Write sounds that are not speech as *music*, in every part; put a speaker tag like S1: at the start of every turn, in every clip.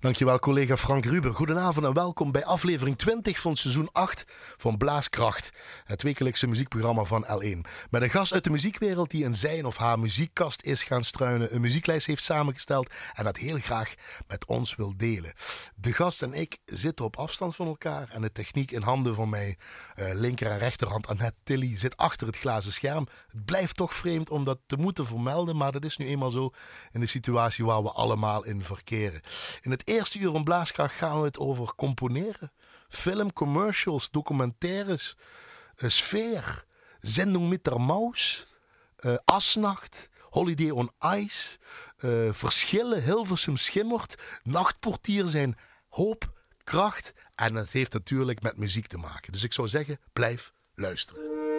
S1: Dankjewel collega Frank Ruber. Goedenavond en welkom bij aflevering 20 van seizoen 8 van Blaaskracht. Het wekelijkse muziekprogramma van L1. Met een gast uit de muziekwereld die in zijn of haar muziekkast is gaan struinen, een muzieklijst heeft samengesteld en dat heel graag met ons wil delen. De gast en ik zitten op afstand van elkaar en de techniek in handen van mij, uh, linker en rechterhand Annette Tilly, zit achter het glazen scherm. Het blijft toch vreemd om dat te moeten vermelden, maar dat is nu eenmaal zo in de situatie waar we allemaal in verkeren. In het eerste uur van Blaaskracht gaan we het over componeren. Film, commercials, documentaires, uh, sfeer, zending met der maus, uh, asnacht, holiday on ice, uh, verschillen, Hilversum schimmert, nachtportier zijn hoop, kracht en het heeft natuurlijk met muziek te maken. Dus ik zou zeggen, blijf luisteren.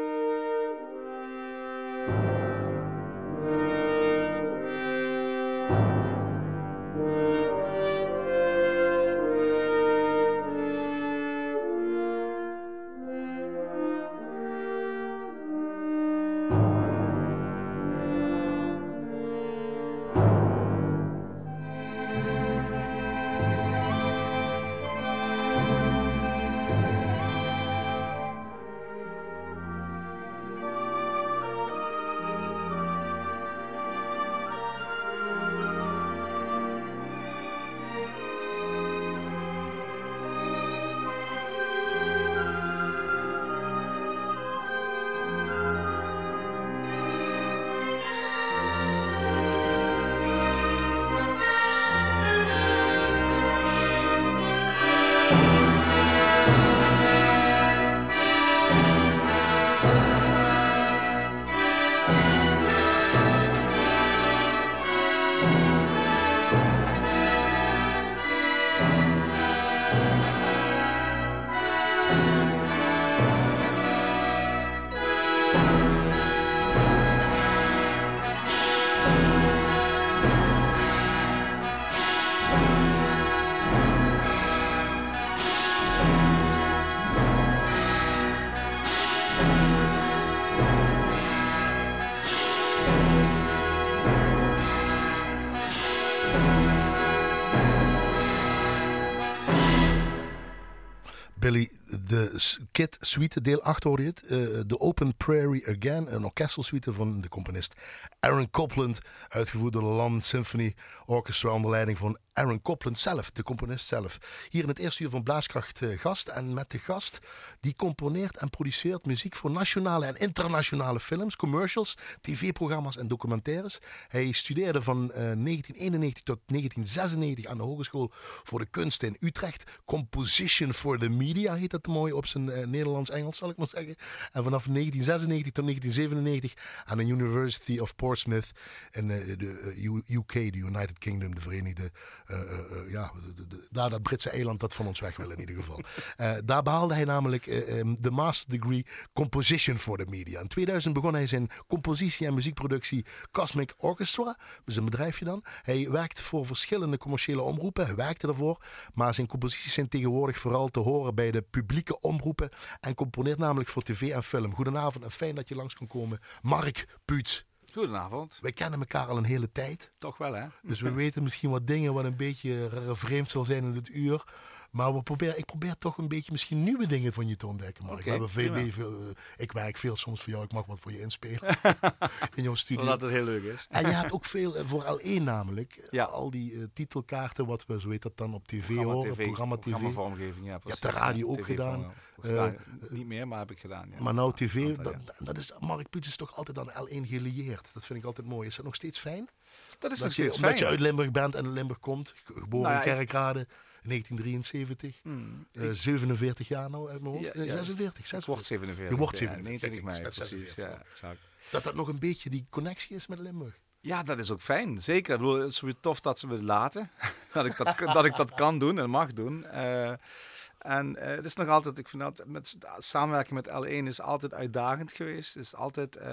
S1: Suite, deel 8 hoor je het. De Open Prairie Again, een orkestelsuite van de componist Aaron Copland. Uitgevoerd door de London Symphony Orchestra onder leiding van Aaron Copland zelf, de componist zelf. Hier in het eerste uur van Blaaskracht uh, gast. En met de gast die componeert en produceert muziek voor nationale en internationale films, commercials, tv-programma's en documentaires. Hij studeerde van uh, 1991 tot 1996 aan de Hogeschool voor de Kunsten in Utrecht. Composition for the Media heet dat mooi op zijn uh, Nederlands-Engels, zal ik maar zeggen. En vanaf 1996 tot 1997 aan de University of Portsmouth in de UK, de United Kingdom, de Verenigde uh, uh, ja, daar dat Britse eiland dat van ons weg wil in ieder geval. Uh, *laughs* daar behaalde hij namelijk um, de master degree composition for the media. In 2000 begon hij zijn compositie en muziekproductie Cosmic Orchestra, dus een bedrijfje dan. Hij werkte voor verschillende commerciële omroepen, hij werkte ervoor, maar zijn composities zijn tegenwoordig vooral te horen bij de publieke omroepen en componeert namelijk voor tv en film. Goedenavond en fijn dat je langs kan komen. Mark Puuts.
S2: Goedenavond.
S1: Wij kennen elkaar al een hele tijd.
S2: Toch wel, hè?
S1: Dus we *laughs* weten misschien wat dingen wat een beetje vreemd zal zijn in het uur. Maar we proberen, ik probeer toch een beetje misschien nieuwe dingen van je te ontdekken. Maar okay, we veel, veel, uh, ik werk veel soms voor jou. Ik mag wat voor je inspelen *laughs* in jouw studio.
S2: Omdat het heel leuk is.
S1: En je hebt ook veel uh, voor L1 namelijk. Ja. Al die uh, titelkaarten, wat we, zo heet dat dan, op tv programma horen.
S2: TV,
S1: programma TV.
S2: Programmavormgeving, ja.
S1: Precies. Je hebt de radio ook gedaan.
S2: gedaan niet meer, maar heb ik gedaan. Ja.
S1: Maar nou tv, aantal, dat, ja. dat, is, Mark Piets is toch altijd aan L1 gelieerd. Dat vind ik altijd mooi. Is dat nog steeds fijn?
S2: Dat is
S1: dat
S2: nog
S1: je,
S2: steeds
S1: Omdat
S2: fijn.
S1: je uit Limburg bent en in Limburg komt. Geboren nou, in Kerkrade. 1973. Hmm, uh, 47 jaar nou uit mijn hoofd. Ja, ja, 46, 46.
S2: wordt 47.
S1: Je wordt 47.
S2: Ja, 29 mei, precies. Ja, exact.
S1: Dat dat nog een beetje die connectie is met Limburg.
S2: Ja, dat is ook fijn. Zeker. Ik bedoel, het is weer tof dat ze me laten. *laughs* dat, ik dat, dat ik dat kan doen en mag doen. Uh, en uh, het is nog altijd, ik vind dat met samenwerking met L1 is altijd uitdagend geweest. Het is altijd, uh,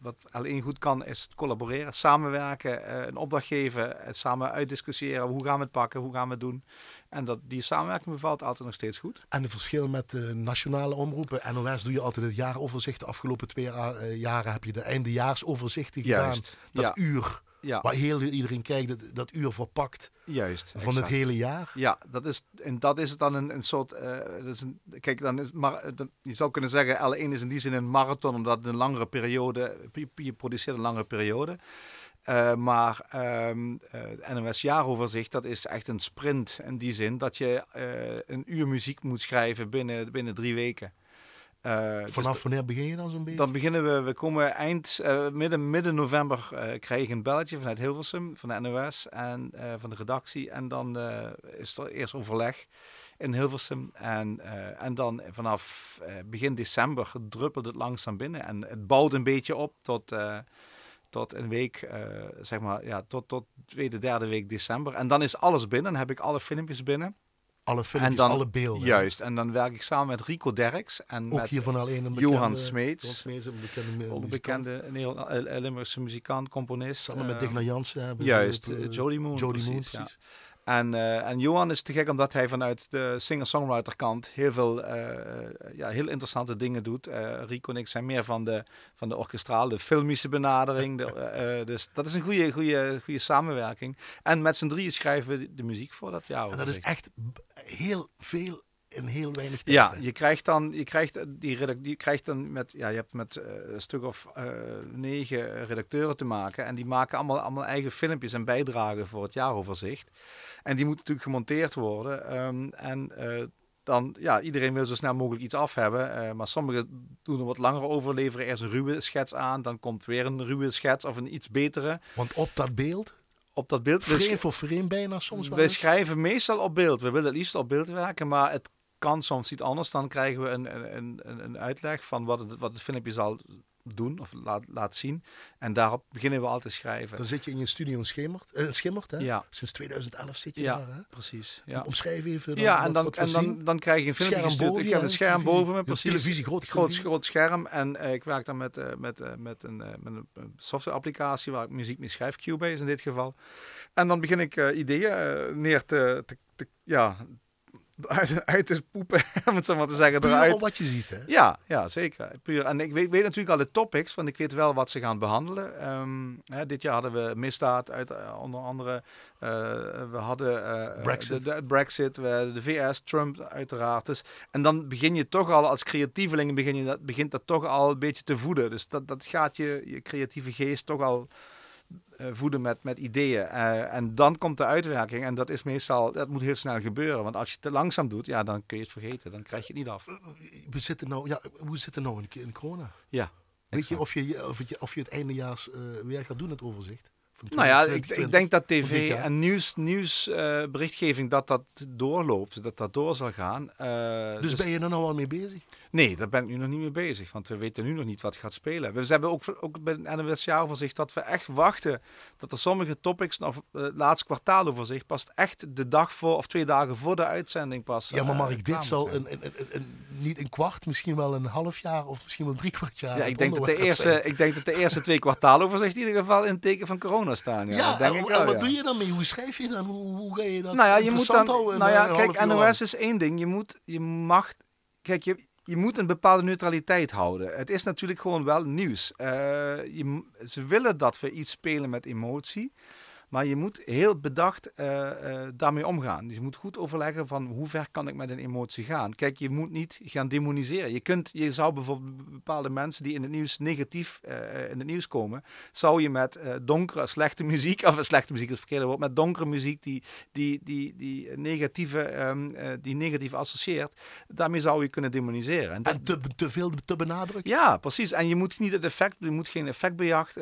S2: wat L1 goed kan, is collaboreren, samenwerken, uh, een opdracht geven, samen uitdiscussiëren. Hoe gaan we het pakken, hoe gaan we het doen? En dat, die samenwerking bevalt altijd nog steeds goed.
S1: En de verschil met de nationale omroepen. NOS doe je altijd het jaaroverzicht. De afgelopen twee jaren heb je de eindejaarsoverzichten gedaan.
S2: Juist,
S1: dat
S2: ja.
S1: uur
S2: Ja.
S1: Waar heel iedereen kijkt, dat, dat uur verpakt
S2: Juist.
S1: van het hele jaar.
S2: Ja, dat is, en dat is dan een, een soort. Uh, dat is een, kijk, dan is, maar, dan, je zou kunnen zeggen, L1 is in die zin een marathon, omdat het een langere periode. Je, produceert een langere periode. Uh, maar um, uh, NOS Jaaroverzicht, dat is echt een sprint in die zin dat je uh, een uur muziek moet schrijven binnen, binnen drie weken.
S1: Vanaf dus wanneer begin je dan zo'n beetje?
S2: Dan beginnen we, we komen eind, midden, midden november krijg ik een belletje vanuit Hilversum, van de NOS en van de redactie. En dan is er eerst overleg in Hilversum. En, en dan vanaf begin december druppelt het langzaam binnen. En het bouwt een beetje op tot tot een week, uh, zeg maar, ja, tot, tot tweede, derde week december. En dan is alles binnen, dan heb ik alle filmpjes binnen.
S1: Alle filmpjes, dan, alle beelden.
S2: Juist, en dan werk ik samen met Rico Derks. En
S1: Ook
S2: met
S1: hier van alleen een
S2: bekende,
S1: Johan
S2: Smeets.
S1: Johan een bekende
S2: Ook bekende Limburgse muzikant, componist.
S1: Samen met Digna Jansen hebben
S2: Juist, uh, Jody Moon.
S1: Jody
S2: precies,
S1: Moon, precies.
S2: Ja. En, uh, en Johan is te gek omdat hij vanuit de singer-songwriter kant heel veel uh, ja, heel interessante dingen doet. Uh, Rico en ik zijn meer van de, van de orkestrale, de filmische benadering. De, *laughs* dus dat is een goede, goede, goede samenwerking. En met z'n drieën schrijven we de muziek voor dat jaar.
S1: En dat is echt heel veel in heel weinig tijd.
S2: Ja, je krijgt dan, je krijgt die je krijgt dan met, ja, je hebt met uh, een stuk of uh, negen redacteuren te maken en die maken allemaal, allemaal eigen filmpjes en bijdragen voor het jaaroverzicht. En die moeten natuurlijk gemonteerd worden. Um, en uh, dan, ja, iedereen wil zo snel mogelijk iets af hebben. maar sommigen doen er wat langer over, leveren eerst een ruwe schets aan, dan komt weer een ruwe schets of een iets betere.
S1: Want op dat beeld
S2: op dat beeld.
S1: Frame voor frame bijna soms wel
S2: We schrijven meestal op beeld. We willen het liefst op beeld werken, maar het kan soms iets anders. Dan krijgen we een, een, een, een uitleg van wat het, wat het filmpje zal doen of laat, laat zien. En daarop beginnen we altijd schrijven.
S1: Dan zit je in je studio in Schimmert, uh, Schimmert hè?
S2: Ja.
S1: Sinds 2011 zit je
S2: ja,
S1: daar, hè?
S2: precies. Ja.
S1: Omschrijf even. Dan
S2: ja, en, dan, en dan, dan krijg je een filmpje
S1: scherm boven
S2: Ik heb een scherm boven me, precies.
S1: televisie, groot,
S2: groot, groot scherm. En uh, ik werk dan met, uh, met, uh, met, een, met een software-applicatie waar ik muziek mee schrijf, Cubase in dit geval. En dan begin ik ideeën neer te, te, te ja, uit, uit poepen, *laughs* om het zo maar te zeggen.
S1: Puur
S2: eruit.
S1: op wat je ziet, hè?
S2: Ja, ja zeker. Puur. En ik weet, weet natuurlijk al de topics, want ik weet wel wat ze gaan behandelen. Um, hè, dit jaar hadden we misdaad, uit, uh, onder andere. Uh, we hadden uh,
S1: Brexit.
S2: De, de Brexit, we, de VS, Trump uiteraard. Dus, en dan begin je toch al als creatieveling, begin je dat, begint dat toch al een beetje te voeden. Dus dat, dat gaat je, je creatieve geest toch al voeden met, met ideeën. Uh, en dan komt de uitwerking. En dat is meestal, dat moet heel snel gebeuren. Want als je het te langzaam doet, ja, dan kun je het vergeten. Dan krijg je het niet af.
S1: We zitten nou, ja, hoe zit het nou in, in corona?
S2: Ja.
S1: Weet je of je, of je of je het eindejaars uh, weer gaat doen, het overzicht?
S2: Nou ja, ik, ik, denk dat tv en nieuws, nieuwsberichtgeving uh, dat dat doorloopt, dat dat door zal gaan.
S1: Uh, dus, dus, ben je er nou al mee bezig?
S2: Nee, daar ben ik nu nog niet mee bezig, want we weten nu nog niet wat gaat spelen. We hebben ook, ook bij het NWS jaaroverzicht dat we echt wachten dat er sommige topics, of uh, het laatste kwartaaloverzicht, past echt de dag voor of twee dagen voor de uitzending pas.
S1: Ja, maar Mark, dit zal een, een, een, niet een kwart, misschien wel een half jaar of misschien wel drie kwart jaar.
S2: Ja, ik denk, dat de eerste, ik denk dat de eerste twee kwartaaloverzicht in ieder geval in het teken van corona staan. Ja,
S1: ja
S2: denk
S1: en,
S2: ik wel,
S1: en wat
S2: ja.
S1: doe je dan mee? Hoe schrijf je dan? Hoe, hoe ga je dat
S2: nou ja, je moet dan? Nou ja, kijk, NOS is één ding. Je moet, je mag, kijk, je, je moet een bepaalde neutraliteit houden. Het is natuurlijk gewoon wel nieuws. Uh, je, ze willen dat we iets spelen met emotie. Maar je moet heel bedacht uh, uh, daarmee omgaan. Dus je moet goed overleggen van hoe ver kan ik met een emotie gaan. Kijk, je moet niet gaan demoniseren. Je, kunt, je zou bijvoorbeeld bepaalde mensen die in het nieuws negatief uh, in het nieuws komen, zou je met donkere, slechte muziek, *laughs* of slechte muziek is het verkeerde woord, met donkere muziek die, die, die, die, negatieve, um, die negatief associeert, daarmee zou je kunnen demoniseren.
S1: En, en te, te veel te benadrukken?
S2: Ja, precies. En je moet niet het effect, je moet geen effectbejacht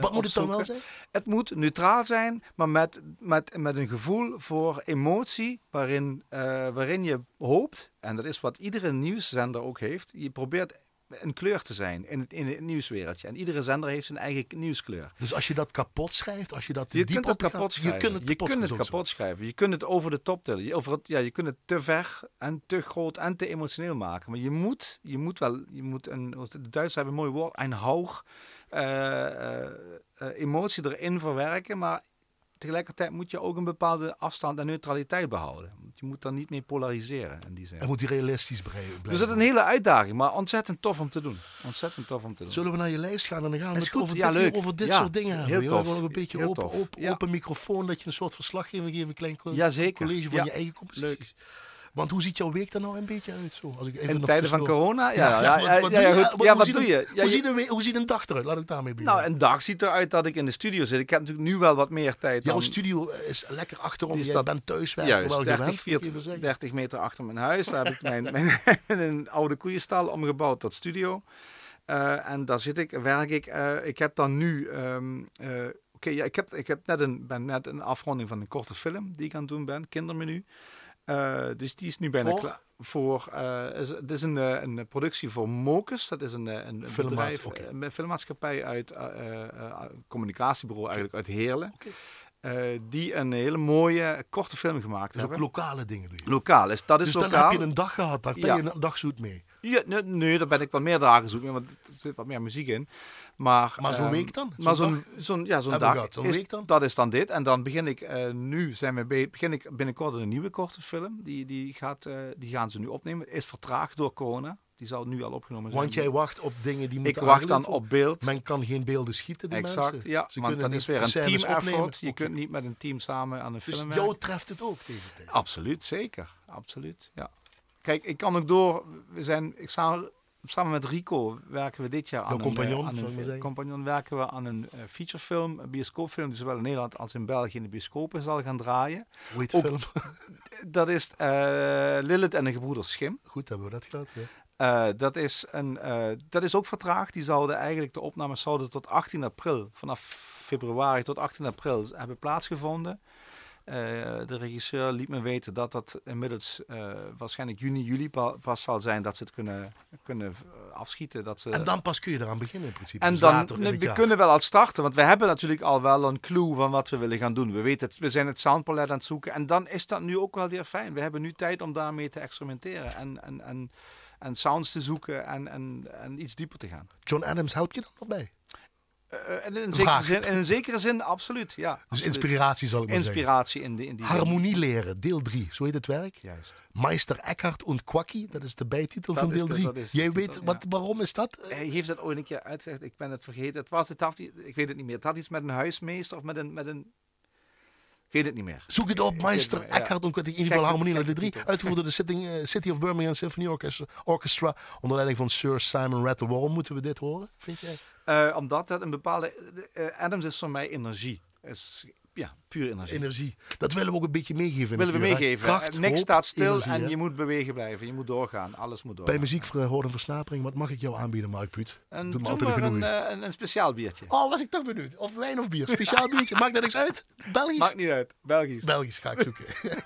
S1: Wat moet het dan wel zijn?
S2: Het moet neutraal zijn maar met, met, met een gevoel voor emotie waarin, uh, waarin je hoopt, en dat is wat iedere nieuwszender ook heeft, je probeert een kleur te zijn in het, in het nieuwswereldje. En iedere zender heeft zijn eigen nieuwskleur.
S1: Dus als je dat kapot schrijft, als je dat
S2: je
S1: diep
S2: kunt het kapot schrijven.
S1: je kunt het
S2: je
S1: kapot,
S2: kunt het kapot schrijven. Je kunt het over de top tillen. Je, over het, ja, je kunt het te ver en te groot en te emotioneel maken. Maar je moet, je moet wel, je moet een, de Duitsers hebben een mooi woord, een hoog uh, uh, emotie erin verwerken, maar tegelijkertijd moet je ook een bepaalde afstand en neutraliteit behouden. Want je moet dan niet meer polariseren in die zin.
S1: Het moet realistisch blijven.
S2: Dus dat is een hele uitdaging, maar ontzettend tof om te doen. Ontzettend tof om te doen.
S1: Zullen we naar je lijst gaan en dan gaan we het over
S2: Ja,
S1: dit,
S2: leuk.
S1: over dit
S2: Ja,
S1: soort dingen hebben.
S2: heel tof.
S1: Gewoon nog een beetje
S2: Heel
S1: open,
S2: tof.
S1: open,
S2: Ja.
S1: microfoon, dat je een soort verslaggeving geeft, een klein college van
S2: Ja.
S1: je eigen composities. Want hoe ziet jouw week er nou een beetje uit? Zo? Als ik even
S2: In tijden van corona? Ja, ja, ja,
S1: wat- doe je? hoe ziet een-
S2: je? Ja,
S1: Hoe
S2: je-
S1: ziet een we- hoe ziet een dag eruit? Laat ik daarmee beginnen.
S2: Nou, een dag ziet eruit dat ik in de studio zit. Ik heb natuurlijk nu wel wat meer tijd
S1: Jouw
S2: dan...
S1: studio is lekker achterom. Jij
S2: staat-
S1: bent thuiswerken
S2: Juist,
S1: wel
S2: 30,
S1: gewend, moet ik
S2: 40,
S1: even zeggen.
S2: 30 meter achter mijn huis. Daar heb ik mijn, *laughs* mijn een oude koeienstal omgebouwd tot studio. Eh, en daar zit ik, werk ik. Eh, ik heb dan nu... ehm, eh, Oké, ja, ik, heb, ik heb net een, ben net een afronding van een korte film die ik aan het doen ben. Kindermenu. Eh, dus die is nu bijna
S1: Voor?
S2: klaar. Voor, eh, is, het is een, eh, een productie voor Mokes. Dat is een, een, bedrijf, een filmmaatschappij uit, communicatiebureau eigenlijk uit Heerlen. Die een hele mooie korte film gemaakt
S1: Dus ook
S2: hebben.
S1: lokale dingen doe je.
S2: Lokaal is, dat is
S1: Dus dan
S2: lokaal.
S1: heb je een dag gehad, daar ben
S2: Ja.
S1: je een dag zoet mee.
S2: Ja, nee, nee, daar ben ik wel meer dagen zoek mee, want er zit wat meer muziek in. Maar,
S1: Maar zo'n
S2: ehm,
S1: week dan?
S2: Maar
S1: Zo'n
S2: zo'n ja, zo'n dag.
S1: Zo'n
S2: is,
S1: week dan?
S2: Dat is dan dit. En dan begin ik eh, nu, zijn we be- begin ik binnenkort een nieuwe korte film. Die, die, gaat, eh, die gaan ze nu opnemen. Is vertraagd door corona. Die zal nu al opgenomen zijn.
S1: Want jij wacht op dingen die
S2: ik
S1: moeten
S2: wacht dan op beeld.
S1: Men kan geen beelden schieten, die
S2: Exact,
S1: mensen.
S2: ja.
S1: Ze
S2: want dat is weer een team
S1: opnemen.
S2: effort. Je kunt niet met een team samen aan een
S1: Dus
S2: film
S1: jou
S2: werken.
S1: treft het ook deze tijd.
S2: Absoluut, zeker. Absoluut, ja. Kijk, ik kan ook door. We zijn, ik samen, samen met Rico werken we dit jaar aan
S1: Jouw compagnon,
S2: een, eh, aan een compagnon werken we aan een eh, featurefilm, een bioscoopfilm die zowel in Nederland als in België in de bioscopen zal gaan draaien.
S1: Hoe heet de film? *laughs*
S2: Dat is eh Lilith en de gebroeders Schim.
S1: Goed, hebben we dat gehad. Ja.
S2: Eh, dat, is een, dat is ook vertraagd. Die zouden eigenlijk, de opnames zouden tot 18 april, vanaf februari tot 18 april hebben plaatsgevonden. Eh, de regisseur liet me weten dat dat inmiddels eh, waarschijnlijk juni, juli pa- pas zal zijn dat ze het kunnen, kunnen eh, afschieten. Dat ze,
S1: En dan pas kun je eraan beginnen in principe.
S2: en
S1: Dus
S2: dan,
S1: later in
S2: we
S1: jaar.
S2: kunnen wel al starten, want we hebben natuurlijk al wel een clue van wat we willen gaan doen. We weten het, we zijn het soundpalet aan het zoeken en dan is dat nu ook wel weer fijn. We hebben nu tijd om daarmee te experimenteren en, en, en, en sounds te zoeken en, en, en iets dieper te gaan.
S1: John Adams houdt je dan nog bij.
S2: Eh, en in, een zekere zin, in een zekere zin, absoluut. Ja,
S1: Dus
S2: absoluut.
S1: inspiratie zal ik maar zeggen.
S2: Inspiratie in, die in die zin.
S1: Harmonie leren, deel 3. Zo heet het werk.
S2: Juist.
S1: Meister Eckhart und Quackie, dat is de bijtitel
S2: Dat
S1: van deel
S2: de-
S1: 3.
S2: dat is de
S1: Jij
S2: titel,
S1: weet,
S2: ja.
S1: wat, waarom is dat?
S2: Hij heeft dat ooit een keer uitgezegd. Ik ben het vergeten. Het was, het had, ik weet het niet meer. Het had iets met een huismeester of met een... Met een weet het niet meer.
S1: Zoek het op, Meister. Eckhart. In ieder geval Harmonie deel 3.
S2: titel.
S1: Uitgevoerd door de Sitting, eh, City of Birmingham Symphony Orchestra, Orchestra. Onder leiding van Sir Simon Rattle. Waarom moeten we dit horen, vind jij?
S2: Eh, omdat dat een bepaalde... eh, Adams is voor mij energie. Is, ja, puur energie.
S1: Energie. Dat willen we ook een beetje meegeven.
S2: willen we meegeven.
S1: Kracht,
S2: Eh, Niks
S1: hoop,
S2: staat stil
S1: energie,
S2: en
S1: hè?
S2: je moet bewegen blijven. Je moet doorgaan. Alles moet doorgaan.
S1: Bij muziek voor horen en versnapering, wat mag ik jou aanbieden, Mark Puut?
S2: En
S1: Doe een
S2: maar een, eh, een, een speciaal biertje.
S1: Oh, was ik toch benieuwd. Of wijn of bier. Speciaal *laughs* biertje. Maakt dat niks uit? Belgisch?
S2: Maakt niet uit. Belgisch.
S1: Belgisch ga ik zoeken. *laughs*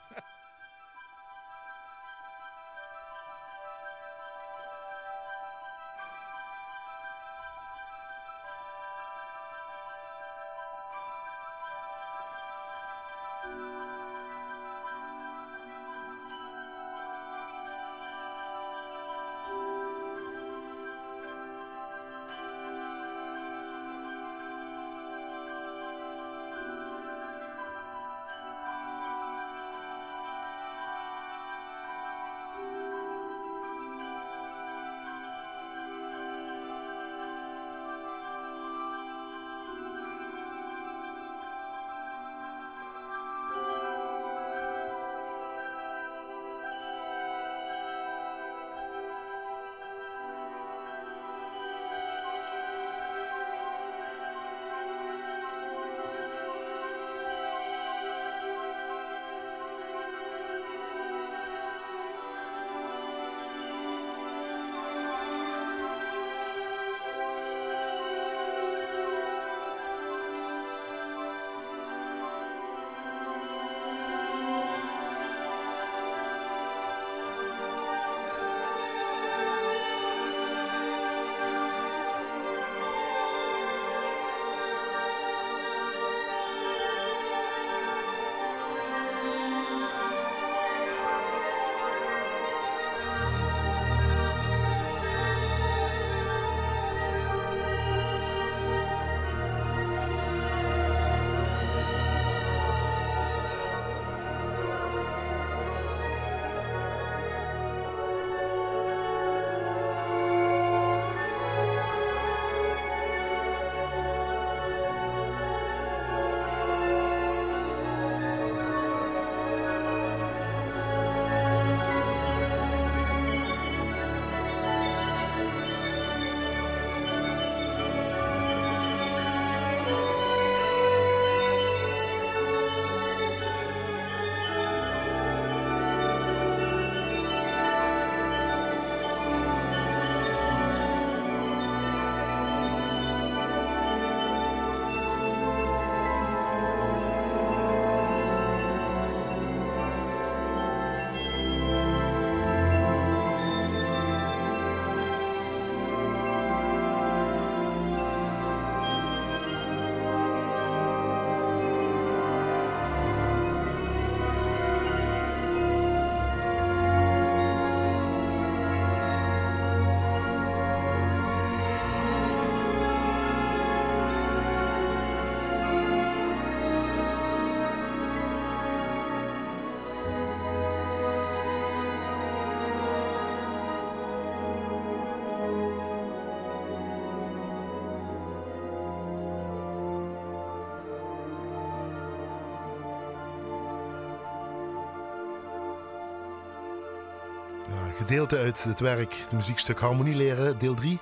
S1: gedeelte uit het werk, het muziekstuk Harmonie leren, deel 3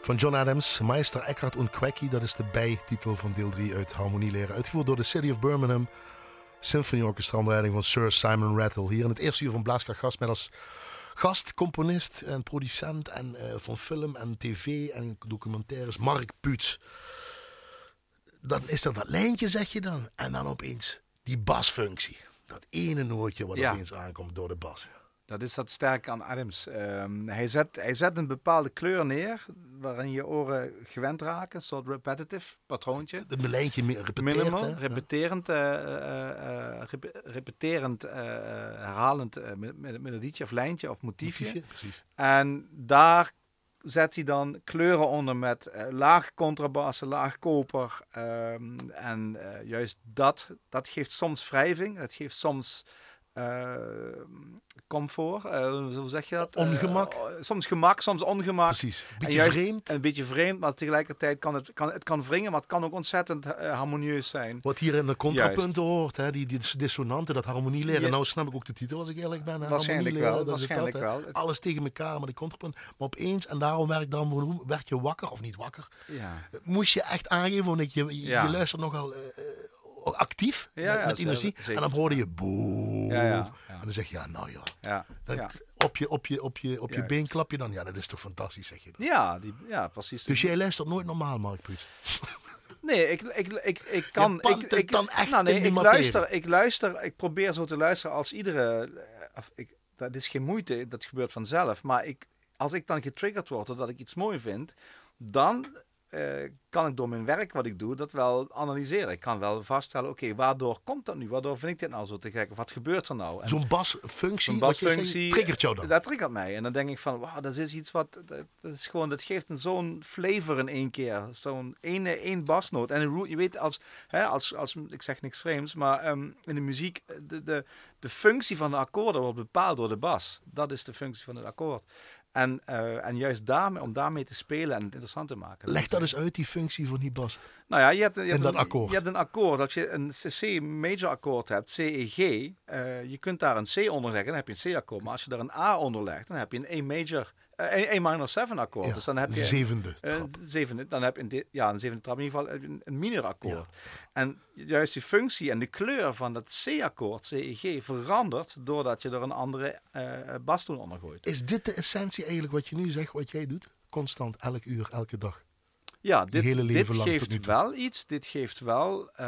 S1: van John Adams, Meister Eckhart und Quecky. Dat is de bijtitel van deel 3 uit Harmonie leren. Uitgevoerd door de City of Birmingham Symphony Orchestra onder leiding van Sir Simon Rattle. Hier in het eerste uur van Blaaskracht Gast met als gast, componist en producent en, uh, van film en tv en documentaires Mark Puets. Dan is er dat lijntje, zeg je dan. En dan opeens die basfunctie. Dat ene nootje wat
S2: Ja.
S1: opeens aankomt door de bas.
S2: Dat is dat sterke aan Adams. Ehm, hij, zet, hij zet een bepaalde kleur neer waarin je oren gewend raken. Een soort repetitive patroontje.
S1: Het lijntje repeteert.
S2: Minimal,
S1: hè?
S2: repeterend, eh, repe- repeterend herhalend me- me- melodietje of lijntje of motiefje.
S1: Motiefje, precies.
S2: En daar zet hij dan kleuren onder met eh, laag contrabassen, laag koper. ehm, en eh, juist dat, dat geeft soms wrijving, het geeft soms eh, comfort. eh, hoe zeg je dat? Eh,
S1: Ongemak.
S2: soms gemak, soms ongemak.
S1: Precies. Beetje
S2: juist-
S1: vreemd.
S2: Een beetje vreemd, maar tegelijkertijd kan het, kan, het kan wringen, maar het kan ook ontzettend eh, harmonieus zijn.
S1: Wat hier in de contrapunten hoort, hè, die, die dissonanten, dat harmonie leren.
S2: Ja.
S1: Nou snap ik ook de titel als ik eerlijk ben. hè,
S2: Waarschijnlijk
S1: leren,
S2: wel,
S1: dat is het
S2: waarschijnlijk
S1: dat,
S2: wel.
S1: Alles tegen elkaar, maar die contrapunt. Maar opeens, en daarom werd, dan, werd je wakker, of niet wakker,
S2: Ja.
S1: moest je echt aangeven, want ik, je, je,
S2: Ja.
S1: je luistert nogal eh, eh, actief,
S2: Ja,
S1: met, energie.
S2: zeker.
S1: En dan hoorde je boe.
S2: Ja, ja, ja.
S1: En dan zeg je, ja, nou ja.
S2: Ja,
S1: Dat. Op je, op je, op je, op je been klap je dan. Ja, dat is toch fantastisch, zeg je dan.
S2: ja, die, ja, precies.
S1: Dus jij luistert nooit normaal, Mark Puits. *laughs*
S2: Nee, ik, ik, ik, ik kan. ik, ik,
S1: dan echt
S2: nou, nee, ik luister, ik luister, ik probeer zo te luisteren als iedere. eh, Of ik, dat is geen moeite, dat gebeurt vanzelf. Maar ik, als ik dan getriggerd word doordat ik iets mooi vind, dan eh, kan ik door mijn werk wat ik doe dat wel analyseren. Ik kan wel vaststellen, oké, waardoor komt dat nu? Waardoor vind ik dit nou zo te gek? Of wat gebeurt er nou?
S1: Zo'n basfunctie,
S2: zo'n basfunctie,
S1: triggert jou dan.
S2: Dat triggert mij. En dan denk ik van, wauw, dat is iets wat, dat, dat is gewoon, dat geeft een zo'n flavor in één keer. Zo'n ene, één basnoot. En een root- je weet, als, hè, als, als, ik zeg niks vreemds, maar ehm, in de muziek, de, de, de functie van de akkoorden wordt bepaald door de bas. Dat is de functie van het akkoord. En, eh, en juist daarmee, om daarmee te spelen en het interessant te maken.
S1: Leg dat eens uit, die functie van die bas.
S2: Nou ja, je hebt, een- je hebt
S1: dat
S2: een,
S1: akkoord.
S2: Je hebt een akkoord. Als je een C major akkoord hebt, C, E, G, eh, je kunt daar een C onder leggen, dan heb je een C akkoord. Maar als je daar een A onder legt, dan heb je een E major, eh, een E minor 7 akkoord.
S1: Ja,
S2: dus dan heb je
S1: zevende
S2: een
S1: trap.
S2: zevende, dan heb je een, di- ja, een zevende trap, in ieder geval een, een minor akkoord. En juist die functie en de kleur van dat C akkoord, C, E, G, verandert doordat je er een andere eh bastoen onder gooit.
S1: Is dit de essentie eigenlijk wat je nu zegt, wat jij doet? Constant, elk uur, elke dag.
S2: Ja, dit,
S1: hele leven
S2: geeft wel iets. Dit geeft wel. eh,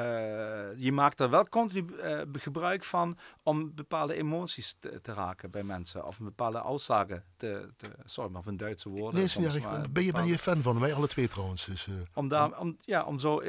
S2: je maakt er wel continu eh, gebruik van om bepaalde emoties te, te raken bij mensen. Of een bepaalde aussage te. te sorry, maar van Duitse woorden.
S1: Nee, is
S2: soms
S1: niet erg.
S2: maar
S1: ben, je, ben je fan van? Wij alle twee trouwens. Dus, eh,
S2: Om, daar, om, ja, om zo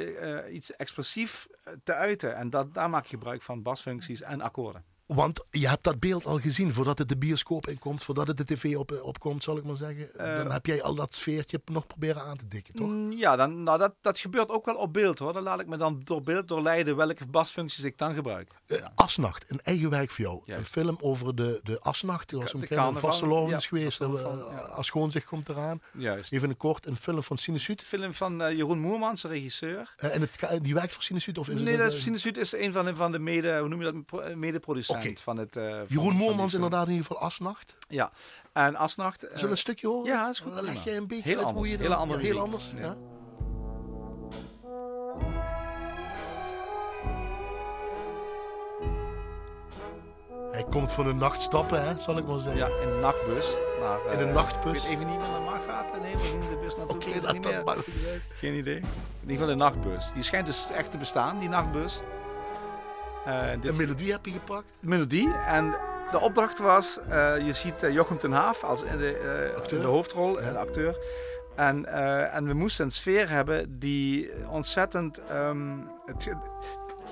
S2: iets expressief te uiten. En dat, daar maak je gebruik van basfuncties en akkoorden.
S1: Want je hebt dat beeld al gezien voordat het de bioscoop inkomt, voordat het de tv op, opkomt, zal ik maar zeggen. dan heb jij al dat sfeertje nog proberen aan te dikken, toch?
S2: Mm, Ja, dan, nou, dat, dat gebeurt ook wel op beeld hoor. Dan laat ik me dan door beeld doorleiden welke basfuncties ik dan gebruik.
S1: Eh, Asnacht, een eigen werk voor jou.
S2: Juist.
S1: Een film over de, de Asnacht. Een keer een
S2: carnaval,
S1: vastelovens
S2: ja,
S1: geweest. eh,
S2: ja.
S1: Als gewoon zich komt eraan.
S2: Juist.
S1: Even een kort, een film van Sinusuut.
S2: film van eh, Jeroen Moermans, regisseur.
S1: Eh, en het, die werkt voor Sinusuut? Of is
S2: nee,
S1: het,
S2: dat
S1: eh,
S2: is, een van de, van de mede, hoe noem je dat, pro- eh,
S1: Oké.
S2: van het... eh, van-
S1: Jeroen Moormans inderdaad in ieder geval Asnacht.
S2: Ja, en Asnacht... eh,
S1: Zullen we een stukje horen?
S2: ja, is goed,
S1: Dan leg jij een beetje
S2: Heel
S1: uit hoe
S2: anders,
S1: je
S2: hele
S1: dat-
S2: andere
S1: ja, heel anders.
S2: Ja.
S1: Ja. Hij komt van een nacht stappen, hè, zal ik maar zeggen.
S2: ja, in een nachtbus. Naar,
S1: In een
S2: eh,
S1: nachtbus?
S2: Ik weet even niet meer naar waar gaat. Nee, we ging de bus *laughs* naartoe.
S1: Oké,
S2: ik weet het niet meer.
S1: maar.
S2: Geen idee. In ieder geval de nachtbus. Die schijnt dus echt te bestaan, die nachtbus. Eh, dit
S1: Een melodie heb je gepakt.
S2: de melodie. En de opdracht was, eh, je ziet eh, Jochem ten Haaf als in de, de hoofdrol,
S1: Ja.
S2: de acteur. En, en we moesten een sfeer hebben die ontzettend... ehm, het,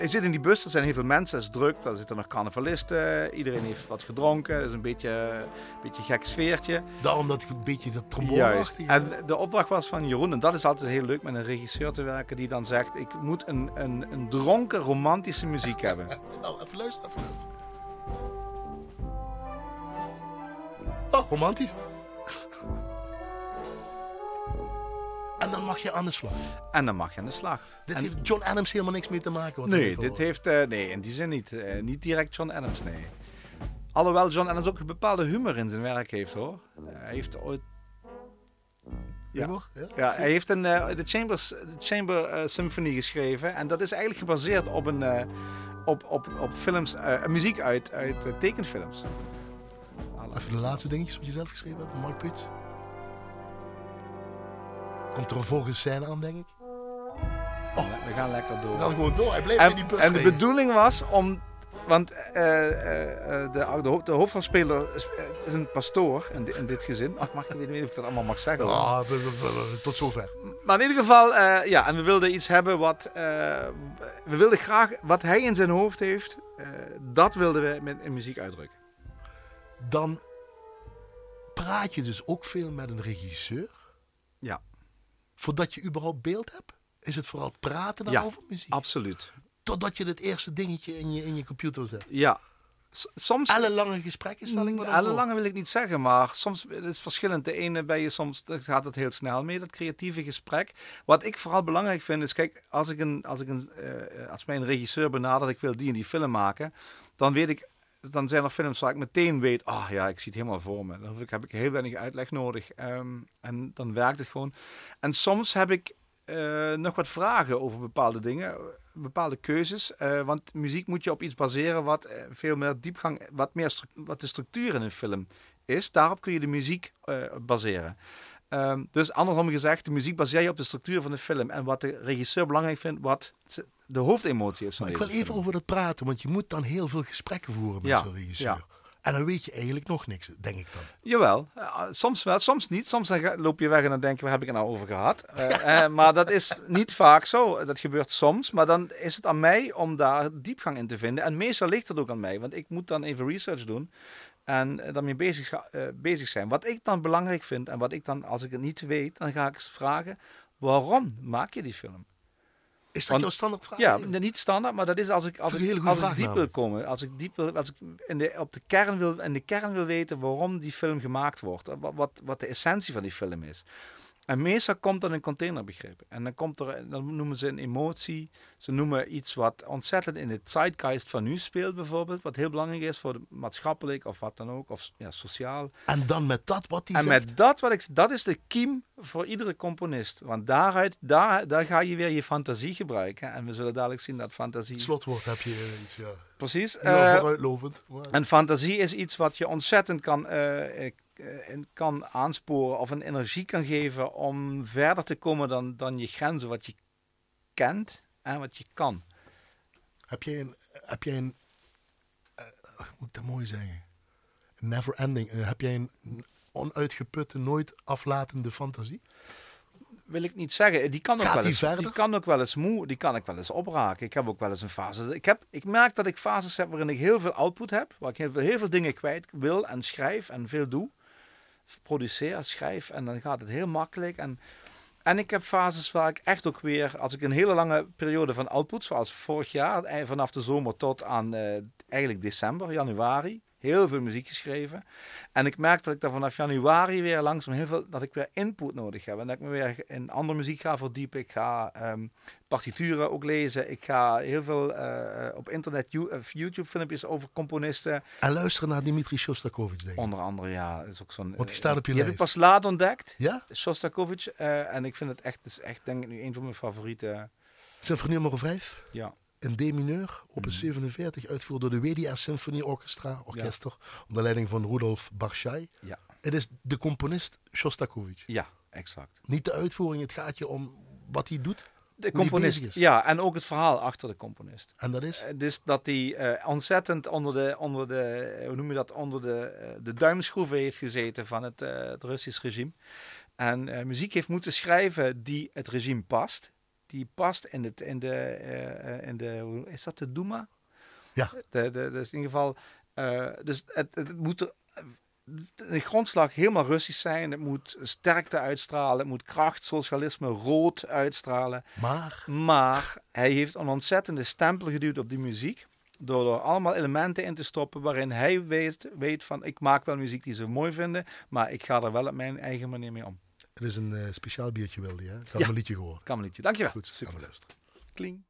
S2: je zit in die bus, er zijn heel veel mensen, het is druk, daar zitten nog carnavalisten, iedereen heeft wat gedronken, het is een beetje een beetje een gek sfeertje.
S1: Daarom dat ik een beetje dat trombone
S2: Juist. En de opdracht was van Jeroen, en dat is altijd heel leuk met een regisseur te werken, die dan zegt, ik moet een, een, een dronken romantische muziek hebben. *laughs*
S1: Nou, even luisteren, even luisteren. Oh, romantisch. En dan mag je aan de slag.
S2: En dan mag je aan de slag.
S1: Dit
S2: En-
S1: heeft John Adams helemaal niks mee te maken. Wat
S2: Nee, dit heeft, eh, nee, in die zin niet. Eh, niet direct John Adams, nee. Alhoewel John Adams ook een bepaalde humor in zijn werk heeft hoor. Uh, hij heeft ooit. Ja,
S1: Humor? Ja,
S2: hij heeft een, eh, de Chambers, de Chamber eh, Symphony geschreven. En dat is eigenlijk gebaseerd op, een, eh, op, op, op films, eh, muziek uit, uit eh, tekenfilms.
S1: Even de laatste dingetjes wat je zelf geschreven hebt, Mark Pits. Komt er een volgende scène aan, denk ik?
S2: We gaan lekker door.
S1: We gaan gewoon door. Hij bleef in die
S2: En,
S1: bus
S2: en de bedoeling was om. Want eh, eh, eh, de, de, de hoofdrolspeler is, is een pastoor in, in dit gezin. Ach, mag, ik weet niet of ik dat allemaal mag zeggen.
S1: Ah, tot zover.
S2: Maar in ieder geval, ja, en we wilden iets hebben wat. we wilden graag wat hij in zijn hoofd heeft. dat wilden we met, in muziek uitdrukken.
S1: Dan praat je dus ook veel met een regisseur.
S2: Ja.
S1: Voordat je überhaupt beeld hebt. Is het vooral praten dan
S2: Ja,
S1: over muziek?
S2: Absoluut.
S1: Totdat je het eerste dingetje in je, in je computer zet.
S2: Ja. S- soms.
S1: Ellenlange gesprekken stel ik me.
S2: Ellenlange wil ik niet zeggen, maar soms het is verschillend. De ene ben je soms, gaat het heel snel mee, dat creatieve gesprek. Wat ik vooral belangrijk vind is, kijk, als ik een, als ik een, eh, als mij een regisseur benadert, ik wil die en die film maken, dan weet ik, dan zijn er films waar ik meteen weet, ah ja, ik zie het helemaal voor me. Dan heb ik heel weinig uitleg nodig Ehm, en dan werkt het gewoon. En soms heb ik eh, nog wat vragen over bepaalde dingen, bepaalde keuzes. Eh, want muziek moet je op iets baseren wat eh, veel meer diepgang, wat, meer wat de structuur in een film is. Daarop kun je de muziek baseren. Ehm, dus andersom gezegd, de muziek baseer je op de structuur van de film. En wat de regisseur belangrijk vindt, wat de hoofdemotie is van
S1: Maar ik wil even
S2: film.
S1: over dat praten, want je moet dan heel veel gesprekken voeren met
S2: Ja,
S1: zo'n regisseur.
S2: ja.
S1: En dan weet je eigenlijk nog niks, denk ik dan.
S2: Jawel, eh, soms wel, soms niet. Soms dan loop je weg en dan denk je, waar heb ik het nou over gehad? Eh, eh, *laughs* maar dat is niet vaak zo. Dat gebeurt soms. Maar dan is het aan mij om daar diepgang in te vinden. En meestal ligt het ook aan mij, want ik moet dan even research doen. En eh, daarmee bezig, bezig zijn. Wat ik dan belangrijk vind en wat ik dan, als ik het niet weet, dan ga ik vragen: waarom maak je die film?
S1: Is dat
S2: Want-
S1: jouw standaardvraag?
S2: Ja, niet standaard, maar dat is als ik, als
S1: een
S2: ik, als ik diep wil komen. Als ik, diep wil, als ik in de, op de kern wil, in de kern wil weten waarom die film gemaakt wordt. Wat, wat, wat de essentie van die film is. En meestal komt dat een containerbegrip. En dan, komt er, dan noemen ze een emotie. Ze noemen iets wat ontzettend in de zeitgeist van nu speelt bijvoorbeeld. Wat heel belangrijk is voor de maatschappelijk of wat dan ook. Of ja, sociaal.
S1: En dan met dat wat hij
S2: En
S1: zegt.
S2: met dat, wat ik, dat is de kiem voor iedere componist. Want daaruit, daar, daar ga je weer je fantasie gebruiken. En we zullen dadelijk zien dat fantasie...
S1: Het slotwoord heb je iets, ja.
S2: Precies.
S1: Wel
S2: eh,
S1: vooruitlopend. maar-
S2: en fantasie is iets wat je ontzettend kan, eh, eh, en kan aansporen of een energie kan geven om verder te komen dan, dan je grenzen, wat je kent en wat je kan.
S1: Heb jij een, heb jij een eh, hoe moet ik dat mooi zeggen? Never ending. eh, heb jij een onuitgeputte, nooit aflatende fantasie?
S2: Wil ik niet zeggen. Die kan ook,
S1: Gaat
S2: wel
S1: die
S2: eens, die kan ook wel eens moe, die kan ik wel eens opraken. Ik heb ook wel eens een fase. Ik, heb, ik merk dat ik fases heb waarin ik heel veel output heb, waar ik heel veel, heel veel dingen kwijt wil en schrijf en veel doe. Produceer, schrijf en dan gaat het heel makkelijk. En, en ik heb fases waar ik echt ook weer, als ik een hele lange periode van output, zoals vorig jaar, eh, vanaf de zomer tot aan eh, eigenlijk december, januari, heel veel muziek geschreven. En ik merk dat ik daar vanaf januari weer langzaam heel veel, dat ik weer input nodig heb. En dat ik me weer in andere muziek ga verdiepen. Ik ga ehm, partituren ook lezen. Ik ga heel veel eh, op internet, of YouTube filmpjes over componisten.
S1: En luisteren naar Dimitri Shostakovich, denk ik.
S2: Onder andere, ja, is ook zo'n...
S1: Want die staat op je
S2: die heb ik
S1: lijst.
S2: pas laat ontdekt.
S1: Ja?
S2: Shostakovich. eh, en ik vind het echt, het is echt denk ik nu een van mijn favoriete.
S1: Symfonie nummer 5.
S2: Ja.
S1: In D-mineur, op een 47, uitgevoerd door de WDR Symphony Orchestra, orkester, onder leiding van Rudolf Barschai.
S2: Ja.
S1: Het is de componist Shostakovich.
S2: Ja, exact.
S1: Niet de uitvoering, het gaat je om wat hij doet.
S2: De componist. Ja, en ook het verhaal achter de componist.
S1: En dat is?
S2: Eh, Dus dat hij eh, ontzettend onder de, onder de, eh, hoe noem je dat, onder de, de duimschroeven heeft gezeten van het, het Russisch regime. En muziek heeft moeten schrijven die het regime past. Die past in, het, in, de, eh, eh, in de, hoe- is dat de Duma?
S1: Ja.
S2: De, de, dus in ieder geval, eh, dus het, het moet er, de grondslag helemaal Russisch zijn. Het moet sterkte uitstralen. Het moet kracht, socialisme, rood uitstralen.
S1: Maar
S2: Maar hij heeft een ontzettende stempel geduwd op die muziek. Door er allemaal elementen in te stoppen waarin hij weet, weet van ik maak wel muziek die ze mooi vinden. Maar ik ga er wel op mijn eigen manier mee om.
S1: Het is een eh, speciaal biertje, wilde je. hè? Had
S2: Ja.
S1: een liedje gehoord.
S2: Kamerliedje. Dankjewel.
S1: Goed,
S2: Super. Kling.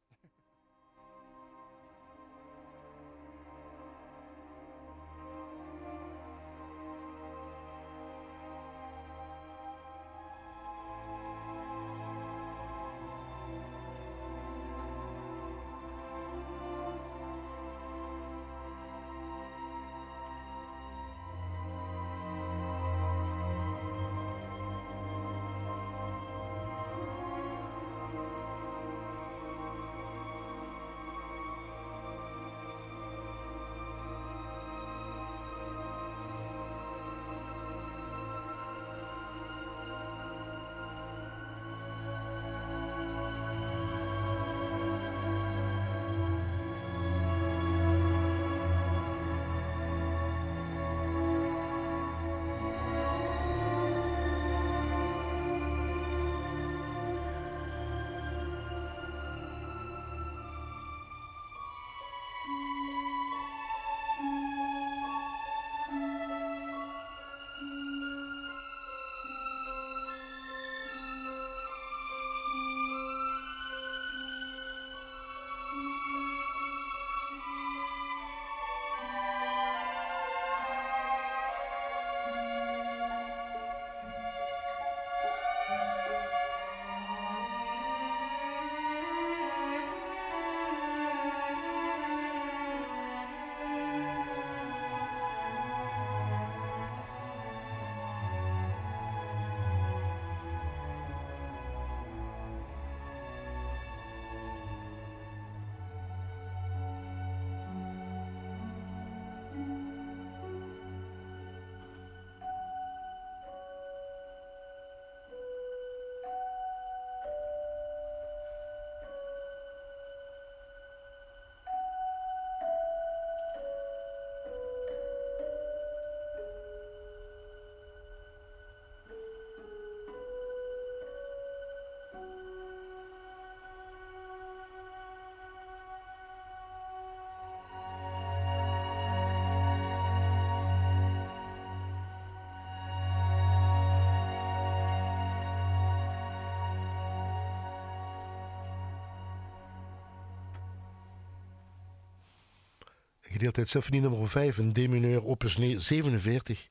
S1: Gedeeldheid Symfonie nummer 5 in D mineur, opus 47.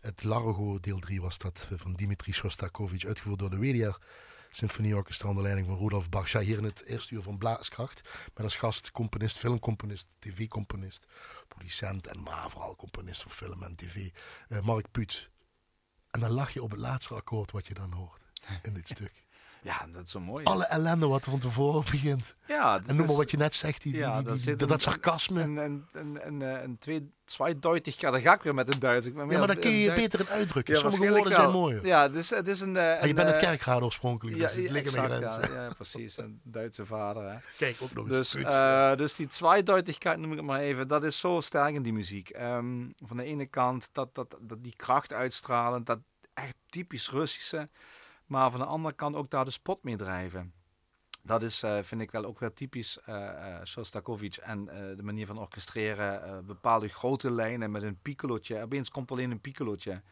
S1: Het Largo deel 3 was dat van Dimitri Shostakovich, uitgevoerd door de WDR Symfonieorkestra onder leiding van Rudolf Barsha. Hier in het eerste uur van Blaaskracht. Met als gast componist, filmcomponist, tv-componist, producent en maar vooral componist voor film en tv. Uh, Mark Puut. En dan lach je op het laatste akkoord wat je dan hoort in dit stuk.
S2: Ja, dat is zo mooi.
S1: Alle ellende wat er van tevoren begint.
S2: Ja,
S1: en noem maar wat je net zegt, die, ja, die, die, dat, sarcasme.
S2: En, en, en, en, eh, en twee, dan ga ik weer met een Duits.
S1: Ja, maar dan kun je je beter in uitdrukken. Ja, Sommige woorden zijn mooier.
S2: Ja, dus, het is een... Uh,
S1: en je bent het kerkgaard oorspronkelijk, dus het liggen
S2: exact, ja, ja, precies. Een Duitse vader. Hè.
S1: Kijk, ook nog
S2: eens
S1: dus,
S2: dus die Zweideutigkeit, noem ik het maar even, dat is zo sterk in die muziek. Um, van de ene kant, dat, dat, dat die kracht uitstralen, dat echt typisch Russische... Maar van de andere kant ook daar de spot mee drijven. Dat is, uh, vind ik wel ook wel typisch uh, uh, Shostakovich en de manier van orchestreren. bepaalde grote lijnen met een piccolotje. Opeens komt alleen een piccolotje.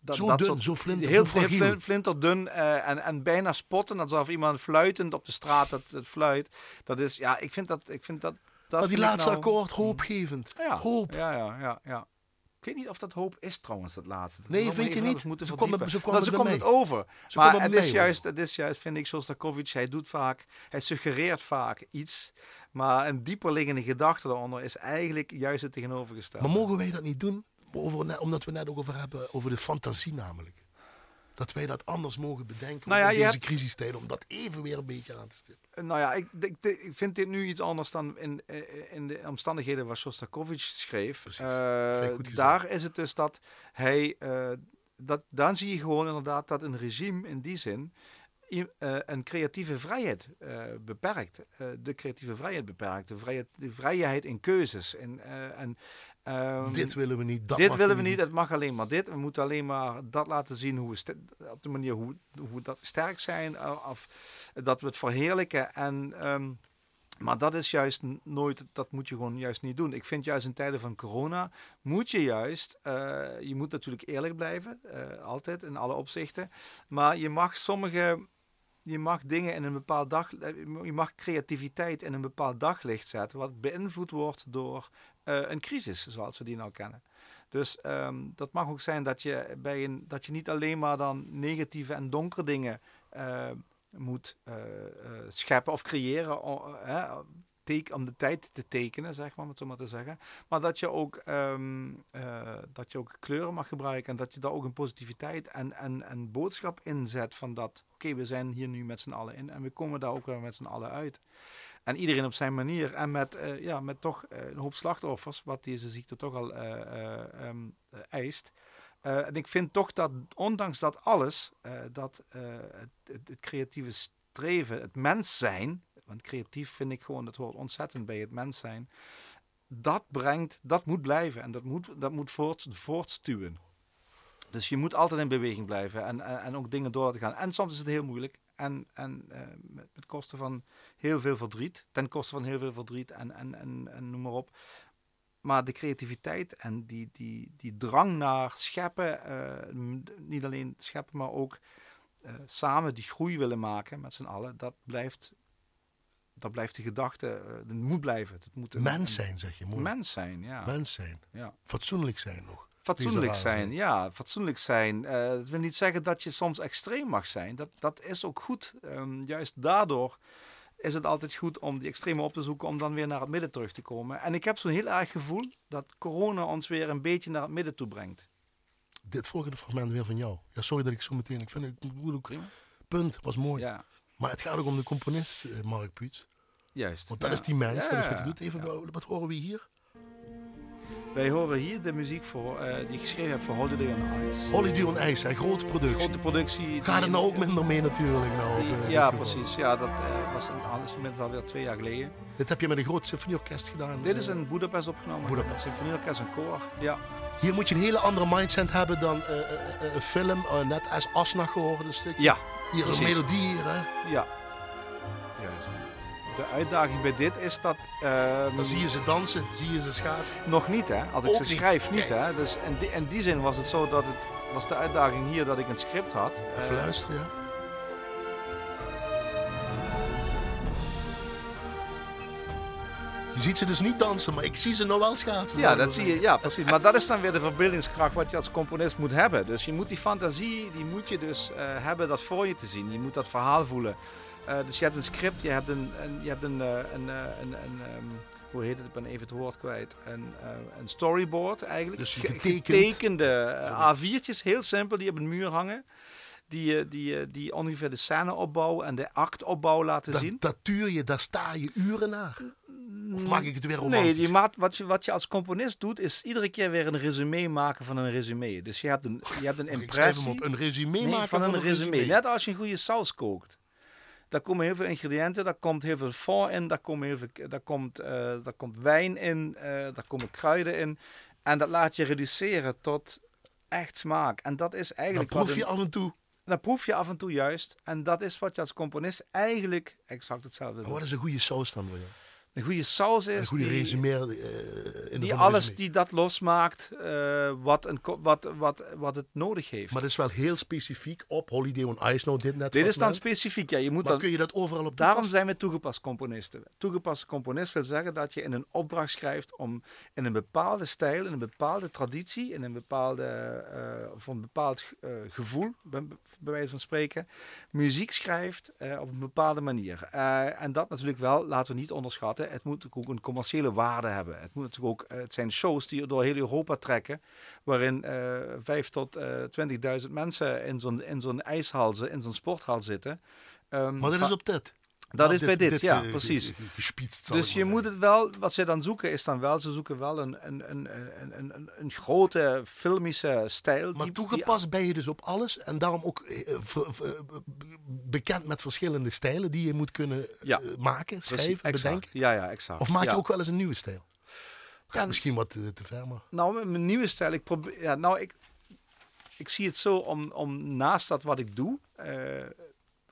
S1: Dat, zo dat dun, soort, zo flinter,
S2: heel,
S1: zo
S2: heel flinterdun en, en bijna spotten. Alsof iemand fluitend op de straat het, het fluit. Dat is, ja, ik vind dat... Ik vind dat, dat
S1: maar die laatste nou, akkoord, hoopgevend.
S2: Ja,
S1: Hoop.
S2: Ja, ja, ja, ja. Ik weet niet of dat hoop is trouwens, dat laatste. Dat
S1: nee, vind je niet? Ze komt het,
S2: ze het, komt het over. Ze maar het, is juist, het is juist, vind ik, Shostakovich, hij doet vaak, hij suggereert vaak iets. Maar een dieper liggende gedachte daaronder is eigenlijk juist het tegenovergestelde.
S1: Maar mogen wij dat niet doen? Over, omdat we net ook over hebben, over de fantasie namelijk dat wij dat anders mogen bedenken nou ja, in deze hebt... crisistijd, om dat even weer een beetje aan te stippen.
S2: Eh, nou ja, ik, ik, ik, vind dit nu iets anders dan in, eh, in de omstandigheden waar Shostakovich schreef.
S1: Precies. Uh,
S2: daar is het dus dat hij, uh, dat, dan zie je gewoon inderdaad dat een regime in die zin uh, een creatieve vrijheid uh, beperkt. Uh, de creatieve vrijheid beperkt. De vrijheid, de vrijheid in keuzes. En, en
S1: Um, dit willen we niet. Dat
S2: dit willen we niet. Het mag alleen maar dit. We moeten alleen maar dat laten zien hoe we op de manier hoe, hoe dat sterk zijn. Of dat we het verheerlijken. En, um, maar dat is juist nooit, dat moet je gewoon juist niet doen. Ik vind juist in tijden van corona moet je juist, uh, je moet natuurlijk eerlijk blijven, uh, altijd in alle opzichten. Maar je mag sommige je mag dingen in een bepaald dag, je mag creativiteit in een bepaald daglicht zetten, wat beïnvloed wordt door uh, een crisis, zoals we die nou kennen. Dus um, dat mag ook zijn dat je, bij een, dat je niet alleen maar dan negatieve en donkere dingen uh, moet scheppen of creëren om de tijd te tekenen, zeg maar, om het zo maar te zeggen. Maar dat je ook, um, dat je ook kleuren mag gebruiken en dat je daar ook een positiviteit en, en, en boodschap inzet van dat, oké, we zijn hier nu met z'n allen in en we komen daar ook weer met z'n allen uit. En iedereen op zijn manier. En met, uh, ja, met toch uh, een hoop slachtoffers, wat deze ziekte toch al um, eist. en ik vind toch dat, ondanks dat alles, dat het, het, creatieve streven, het mens zijn, want creatief vind ik gewoon, dat hoort ontzettend bij het mens zijn. Dat brengt, dat moet blijven en dat moet, dat moet voort, voortstuwen. Dus je moet altijd in beweging blijven en, en, ook dingen door laten gaan. En soms is het heel moeilijk. En, en uh, met, met, kosten van heel veel verdriet. Ten koste van heel veel verdriet en, en, en, noem maar op. Maar de creativiteit en die, die, die drang naar scheppen, uh, niet alleen scheppen, maar ook uh, samen die groei willen maken met z'n allen, dat blijft, dat blijft de gedachte, dat moet blijven. Dat moet
S1: een, mens zijn, zeg je. Mooi.
S2: Mens zijn, ja.
S1: Mens zijn. Ja. Fatsoenlijk zijn nog.
S2: Fatsoenlijk zijn, ja, fatsoenlijk zijn. Uh, dat wil niet zeggen dat je soms extreem mag zijn. Dat, dat is ook goed. Um, juist daardoor is het altijd goed om die extreme op te zoeken, om dan weer naar het midden terug te komen. En ik heb zo'n heel erg gevoel dat corona ons weer een beetje naar het midden toe brengt.
S1: Dit volgende fragment weer van jou. Ja, sorry dat ik zo meteen. Ik vind het ook. Punt, was mooi. Ja. Maar het gaat ook om de componist, uh, Mark Puits.
S2: Juist.
S1: Want dat is die mens, dat is wat hij doet. Even, wat horen we hier?
S2: Wij horen hier de muziek voor, uh, die ik geschreven heb voor Holiday on Ice.
S1: Holiday on Ice, een grote productie.
S2: Grote productie.
S1: Gaat er nou ook minder mee natuurlijk? Nou,
S2: die, uh, ja, precies. Ja, dat uh, was een instrument alweer twee jaar geleden.
S1: Dit heb je met een groot symfonieorkest gedaan?
S2: Dit is in Budapest opgenomen.
S1: Budapest.
S2: Symfonieorkest en koor, ja.
S1: Hier moet je een hele andere mindset hebben dan een film, net als Asnach geworden een stukje.
S2: Ja,
S1: Hier is een melodie hier, hè?
S2: Ja, juist de uitdaging bij dit is dat... Uh,
S1: dan zie je ze dansen, zie je ze schaatsen.
S2: Nog niet, hè? Als ik ze schrijf, niet, hè? Dus in die, in die zin was het zo dat het... was de uitdaging hier dat ik een script had.
S1: Even uh, luisteren, ja. Je ziet ze dus niet dansen, maar ik zie ze nou wel schaatsen.
S2: Ja, dat zie je. Ja, precies. Maar dat is dan weer de verbeeldingskracht wat je als componist moet hebben. Dus je moet die fantasie, die moet je dus eh, hebben dat voor je te zien. Je moet dat verhaal voelen. Eh, dus je hebt een script, je hebt een, een, je hebt een, eh, een, eh, een, een, ehm, hoe heet het, ik ben even het woord kwijt, een, een storyboard eigenlijk.
S1: Dus
S2: Ge-
S1: getekend.
S2: Getekende eh, A4'tjes, heel simpel, die op een muur hangen. Die, die, die ongeveer de scèneopbouw en de actopbouw laten
S1: Daar,
S2: zien.
S1: daar tuur je, daar sta je uren naar. Of maak ik het weer
S2: Nee,
S1: romantisch?
S2: je maakt, wat, je, wat je als componist doet, is iedere keer weer een resume maken van een resume. Dus je hebt een, je hebt een
S1: ik schrijf
S2: impressie
S1: hem op. Een resume
S2: nee,
S1: maken
S2: van een resume. Net als je een goede saus kookt. Daar komen heel veel ingrediënten, daar komt heel veel fond in, daar, komen heel veel, daar, komt, eh, daar komt wijn in, eh, daar komen kruiden in. En dat laat je reduceren tot echt smaak. En dat is eigenlijk
S1: proef
S2: wat
S1: je
S2: een-
S1: af en toe.
S2: dan proef je af en toe juist. En dat is wat je als componist eigenlijk exact hetzelfde
S1: Maar
S2: doet.
S1: wat is een goede saus dan voor jou?
S2: Een goede saus is
S1: Een goede
S2: die-
S1: eh, in de
S2: die alles
S1: resume.
S2: die dat losmaakt eh, wat, een, wat, wat, wat het nodig heeft.
S1: Maar dat is wel heel specifiek op Holiday on Ice. Nou, dit net
S2: Dit is dan
S1: net.
S2: specifiek. Ja, je moet
S1: Maar
S2: dan,
S1: kun je dat overal op
S2: daarom zijn we toegepast componisten. Toegepast componist wil zeggen dat je in een opdracht schrijft om in een bepaalde stijl, in een bepaalde traditie, in een bepaalde, eh, of een bepaald gevoel, bij, bij wijze van spreken, muziek schrijft op een bepaalde manier. En dat natuurlijk wel, laten we niet onderschatten, het moet ook een commerciële waarde hebben. Het, moet natuurlijk ook, eh, het zijn shows die door heel Europa trekken, waarin eh vijf tot eh 20.000 mensen in zo'n, in zo'n ijshal, in zo'n sporthal zitten. Ehm,
S1: Maar dat is op dit.
S2: Dat
S1: Nou,
S2: is bij dit, ja,
S1: ge-
S2: precies.
S1: Gespietst,
S2: Dus je moet het wel, wat ze dan zoeken is dan wel, ze zoeken wel een, een, een, een, een, een, grote filmische stijl.
S1: Maar
S2: die-
S1: toegepast ben je dus op alles. En daarom ook eh, ver- bekend met verschillende stijlen die je moet kunnen eh,
S2: Ja.
S1: maken,
S2: die-
S1: schrijven, bedenken.
S2: Ja, ja, exact.
S1: Of maak je
S2: Ja.
S1: ook wel eens een nieuwe stijl? Gaat
S2: Ja,
S1: misschien wat te, te ver, maar...
S2: Nou, mijn nieuwe stijl, ik probeer, ja, nou, ik, ik zie het zo om, om naast dat wat ik doe, eh,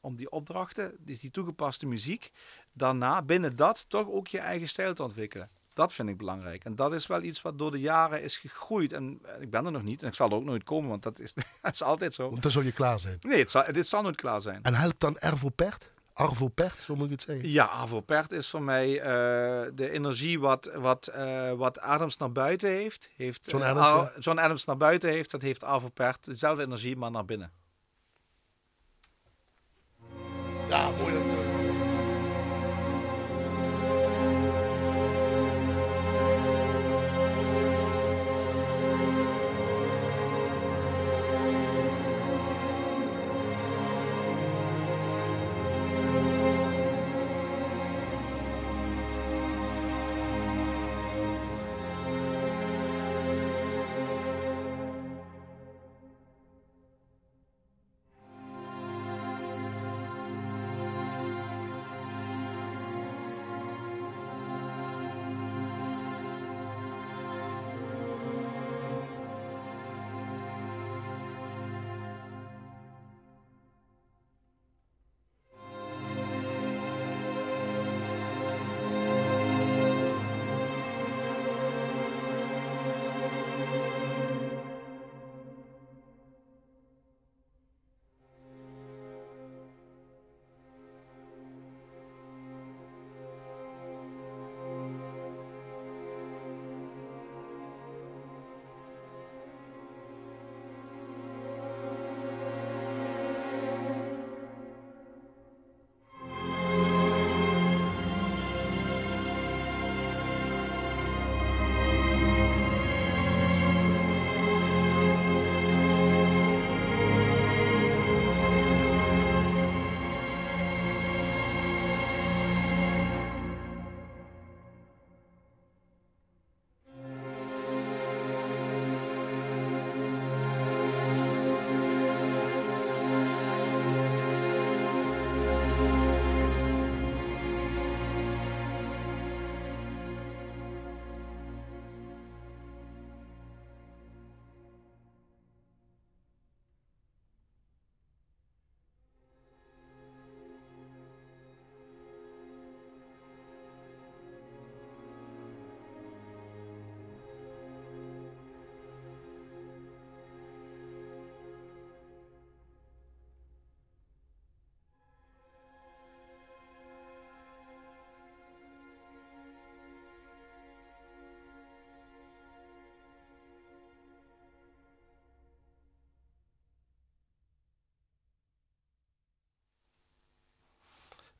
S2: om die opdrachten, dus die toegepaste muziek, daarna binnen dat toch ook je eigen stijl te ontwikkelen. Dat vind ik belangrijk. En dat is wel iets wat door de jaren is gegroeid. En ik ben er nog niet. En ik zal er ook nooit komen, want dat is, *laughs* dat is altijd zo.
S1: Want dan zou je klaar zijn.
S2: Nee, het zal, dit zal nooit klaar zijn.
S1: En helpt dan Ervo Pert? Arvo Pert, zo moet ik het zeggen.
S2: Ja, Avo Pert is voor mij eh, de energie wat, wat, eh, wat Adams naar buiten heeft. heeft
S1: John
S2: eh,
S1: Adams,
S2: Ar-
S1: ja.
S2: John Adams naar buiten heeft, dat heeft Avo Pert. Dezelfde energie, maar naar binnen.
S1: Ja, mooi.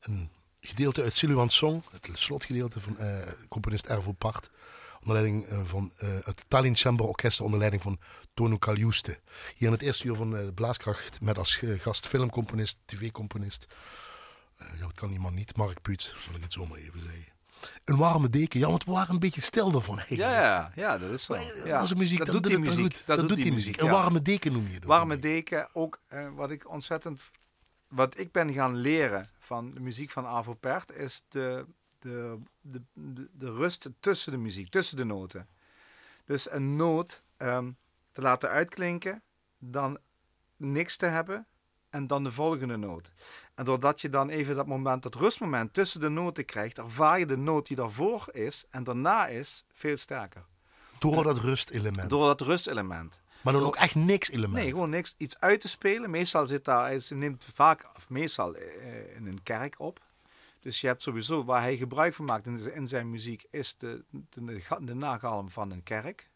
S1: Een gedeelte uit Siluan Song, het slotgedeelte van uh, componist Ervo Part. Onder leiding uh, van uh, het Tallinn Chamber Orkest onder leiding van Tonu Kaljuste. Hier in het eerste uur van de Blaaskracht met als gast filmcomponist, tv-componist. ja, dat kan iemand niet, Mark Puits, zal ik het zo maar even zeggen. Een warme deken, ja, want we waren een beetje stil daarvan.
S2: Ja, ja, ja, dat is wel. Ja.
S1: Als muziek, dat, doet die muziek. Dat, doet die muziek. Een warme deken noem je het.
S2: Warme deken, ook wat ik ontzettend wat ik ben gaan leren van de muziek van Avo Pert is de, de, de, de, rust tussen de muziek, tussen de noten. Dus een noot um, te laten uitklinken, dan niks te hebben en dan de volgende noot. En doordat je dan even dat moment, dat rustmoment tussen de noten krijgt, ervaar je de noot die daarvoor is en daarna is veel sterker.
S1: Door dat rustelement.
S2: Door dat rustelement.
S1: Maar dan ook echt niks element.
S2: Nee, gewoon niks. Iets uit te spelen. Meestal zit daar, hij neemt vaak, of meestal uh, in een kerk op. Dus je hebt sowieso, waar hij gebruik van maakt in, in zijn muziek, is de, de, de, nagalm van een kerk.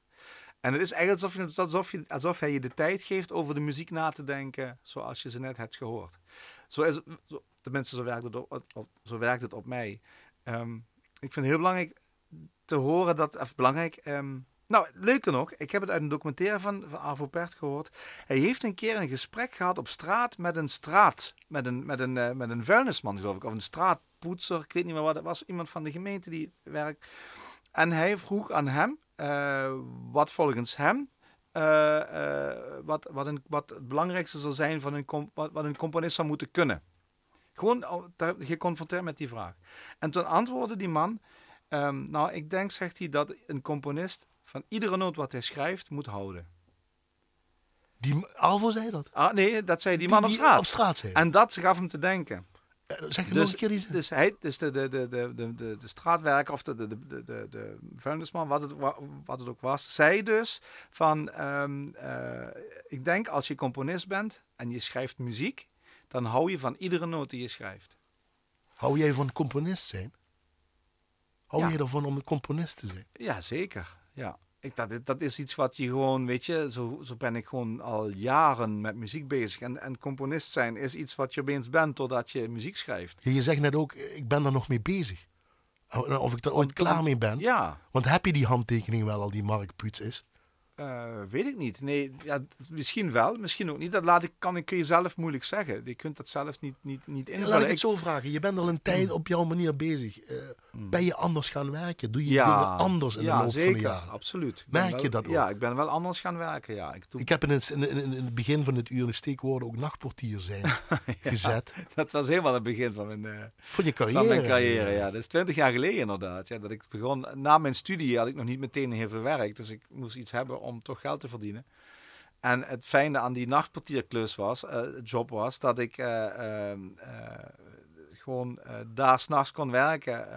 S2: En het is eigenlijk alsof, je, alsof, je, alsof hij je de tijd geeft over de muziek na te denken, zoals je ze net hebt gehoord. Zo is zo, tenminste, zo werkt het op, zo werkt het op mij. Um, ik vind het heel belangrijk te horen dat, of belangrijk, um, nou, leuker nog, ik heb het uit een documentaire van, van Arvo Pert gehoord. Hij heeft een keer een gesprek gehad op straat met een straat, met een, met een, uh, met een vuilnisman geloof ik, of een straatpoetser, ik weet niet meer wat het was, iemand van de gemeente die werkt. En hij vroeg aan hem, uh, wat volgens hem, uh, wat, wat, een, wat het belangrijkste zou zijn van een, wat, wat een componist zou moeten kunnen. Gewoon geconfronteerd met die vraag. En toen antwoordde die man, um, nou ik denk, zegt hij, dat een componist van iedere noot wat hij schrijft moet houden.
S1: Die, Alvo zei dat?
S2: Ah, nee, dat zei die, man op straat.
S1: op straat zei
S2: En dat gaf hem te denken.
S1: Uh, zeg je dus, nog een keer die
S2: Dus hij, dus de, de, de, de, de, de, de straatwerker of de, de, de, de, de vuilnisman, wat het, wat het ook was, zei dus van, um, uh, ik denk als je componist bent en je schrijft muziek, dan hou je van iedere noot die je schrijft.
S1: Hou jij van componist zijn? Hou ja. je ervan om een componist te zijn?
S2: Ja, zeker ja. Ik, dat, dat is iets wat je gewoon, weet je, zo, zo ben ik gewoon al jaren met muziek bezig. En, en componist zijn is iets wat je opeens bent totdat je muziek schrijft.
S1: Je, zegt net ook, ik ben daar nog mee bezig. Of ik er ooit klaar mee ben.
S2: Ja.
S1: Want heb je die handtekening wel al die Mark Puts is?
S2: Uh, weet ik niet. Nee, ja, misschien wel, misschien ook niet. Dat laat ik, kan ik je zelf moeilijk zeggen. Je kunt dat zelf niet, niet, niet invullen.
S1: Laat ik het zo vragen. Je bent al een tijd *clears throat* op jouw manier bezig. Uh, Ben je anders gaan werken? Doe je dingen anders in de loop
S2: zeker,
S1: van de jaren?
S2: absoluut.
S1: Merk je dat ook?
S2: Ja, ik ben wel anders gaan werken, ja.
S1: Ik, doe... ik heb in het, in, in, het, begin van het uur de steekwoorden ook nachtportier zijn *laughs* gezet.
S2: Dat was helemaal het begin van mijn, uh,
S1: van je carrière.
S2: Van mijn carrière, ja. Dat is twintig jaar geleden inderdaad. Ja, dat ik begon, na mijn studie had ik nog niet meteen heel veel werk. Dus ik moest iets hebben om toch geld te verdienen. En het fijne aan die nachtportierklus was, uh, job was, dat ik uh, uh, gewoon daar s'nachts kon werken.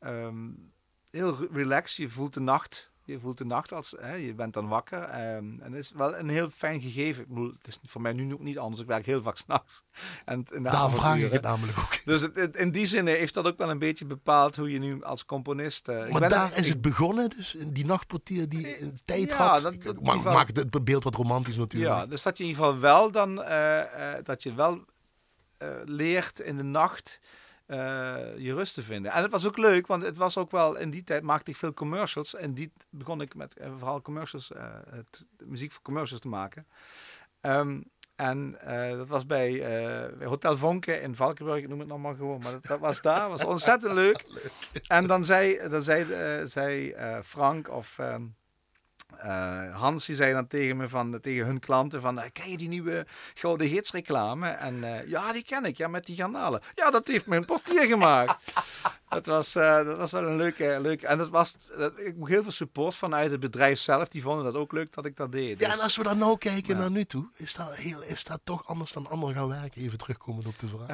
S2: Um, heel relaxed, je voelt de nacht je voelt de nacht als, hè, je bent dan wakker. Um, en het is wel een heel fijn gegeven. Ik bedoel, het is voor mij nu ook niet anders. Ik werk heel vaak s'nachts. *laughs*
S1: Daar vraag ik het namelijk ook.
S2: Dus het, in die zin heeft dat ook wel een beetje bepaald hoe je nu als componist... Uh,
S1: maar daar is het begonnen, dus die nachtportier die een tijd had. Dat, dat, maakt maak het beeld wat romantisch natuurlijk.
S2: Ja, dus dat je in ieder geval wel dan, uh, uh, dat je wel leert in de nacht uh, je rust te vinden. En het was ook leuk, want het was ook wel in die tijd maakte ik veel commercials. En die begon ik met uh, vooral commercials, uh, het, muziek voor commercials te maken. Um, en dat was bij Hotel Vonke in Valkenburg, ik noem het nog maar gewoon. Maar dat, dat was daar, was *laughs* ontzettend leuk. En dan zei, dan zei, zei Frank of... Um, uh, Hans zei dan tegen me van, tegen hun klanten van, uh, ken je die nieuwe Gouden Hits reclame? En uh, ja, die ken ik, ja, met die garnalen. Ja, dat heeft mijn portier gemaakt. Dat, was, dat was wel een leuke, leuke en dat was, ik moest heel veel support vanuit het bedrijf zelf. Die vonden dat ook leuk dat ik dat deed.
S1: Ja, dus en als we dan nou kijken naar nu toe, is dat, heel, is dat toch anders dan anderen gaan werken? Even terugkomen op de vraag.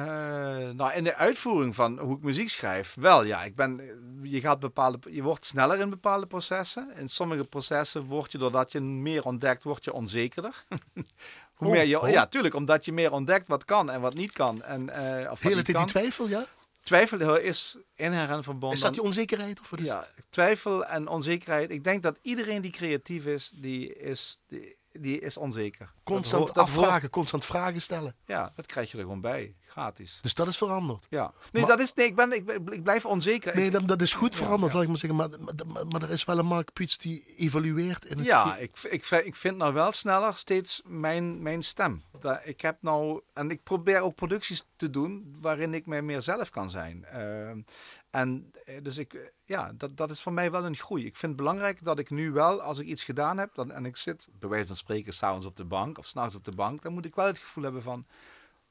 S2: nou, in de uitvoering van hoe ik muziek schrijf, wel ja. Ik ben, je, gaat bepaalde, je wordt sneller in bepaalde processen. In sommige processen word je, doordat je meer ontdekt, word je onzekerder. *laughs* Hoe meer je, oh. Ja, tuurlijk, omdat je meer ontdekt wat kan en wat niet kan. En, uh, of
S1: Hele tijd die twijfel, ja?
S2: Twijfel is inherent verbonden.
S1: Is dat die onzekerheid? Of
S2: ja, twijfel en onzekerheid. Ik denk dat iedereen die creatief is, die is, die die is onzeker.
S1: Constant
S2: dat, dat
S1: afvragen, constant vragen stellen.
S2: Ja, dat krijg je er gewoon bij, gratis.
S1: Dus dat is veranderd.
S2: Ja. Nee, dat is, nee ik, ben, ik, ik blijf onzeker.
S1: Nee, dat, dat is goed veranderd, ja, ja. laat ik maar zeggen. Maar, maar, maar, er is wel een Mark Piets die evalueert in het
S2: Ja, ik, ik, ik vind nou wel sneller steeds mijn, mijn stem. Dat, ik heb nou, en ik probeer ook producties te doen waarin ik mij meer zelf kan zijn. Uh, en dus ik, ja, dat, dat is voor mij wel een groei. Ik vind het belangrijk dat ik nu wel, als ik iets gedaan heb, dan, en ik zit bij wijze van spreken s'avonds op de bank of s'nachts op de bank, dan moet ik wel het gevoel hebben van,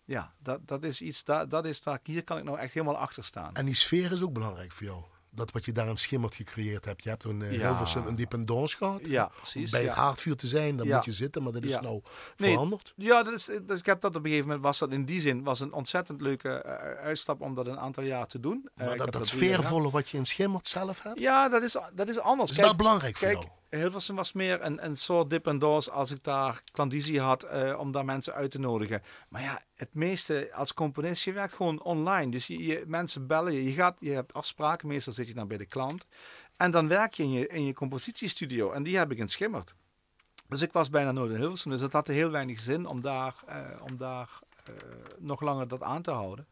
S2: ja, dat, dat is iets, dat, dat is daar, hier kan ik nou echt helemaal achter staan.
S1: En die sfeer is ook belangrijk voor jou? Dat wat je daar in Schimmert gecreëerd hebt. Je hebt toen uh, ja. Hilversum een dependance gehad.
S2: Ja, precies.
S1: Bij
S2: ja.
S1: het haardvuur te zijn, dan moet je zitten. Maar dat is nou
S2: nee,
S1: veranderd.
S2: Ja, dat is, dat, ik heb dat op een gegeven moment, was dat in die zin, was een ontzettend leuke uh, uitstap om dat een aantal jaar te doen.
S1: Maar uh, dat, dat sfeervolle wat je in Schimmert zelf hebt?
S2: Ja, dat is, dat is anders.
S1: Dat is wel belangrijk voor
S2: kijk,
S1: jou.
S2: Hilversum was meer een, een soort dip en doors als ik daar klandizie had uh, om daar mensen uit te nodigen. Maar ja, het meeste als componist, je werkt gewoon online. Dus je, je, mensen bellen je, je, gaat, je hebt afspraken, meestal zit je dan bij de klant. En dan werk je in je, in je compositiestudio en die heb ik in Schimmert. Dus ik was bijna nooit in Hilversum, dus het had heel weinig zin om daar, uh, om daar uh, nog langer dat aan te houden.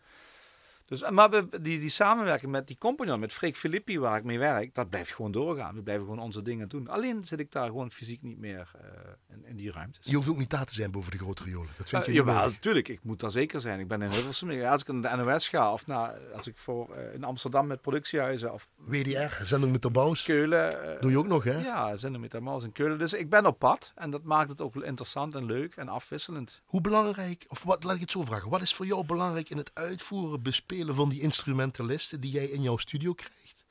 S2: Dus, maar we, die, die samenwerking met die compagnon, met Freek Filippi, waar ik mee werk, dat blijft gewoon doorgaan. We blijven gewoon onze dingen doen. Alleen zit ik daar gewoon fysiek niet meer uh, in, in, die ruimtes.
S1: Je hoeft ook niet daar te zijn boven de grote riolen. Dat vind je
S2: uh,
S1: niet
S2: Jawel, natuurlijk. Ik moet daar zeker zijn. Ik ben in Hilversum. Als ik naar de NOS ga of naar, als ik voor, uh, in Amsterdam met productiehuizen of...
S1: WDR, zending met de.
S2: Keulen.
S1: Doe je ook nog, hè?
S2: Ja, zending met de in Keulen. Dus ik ben op pad en dat maakt het ook interessant en leuk en afwisselend.
S1: Hoe belangrijk, of wat, laat ik het zo vragen. Wat is voor jou belangrijk in het uitvoeren, bespelen van die instrumentalisten die jij in jouw studio krijgt,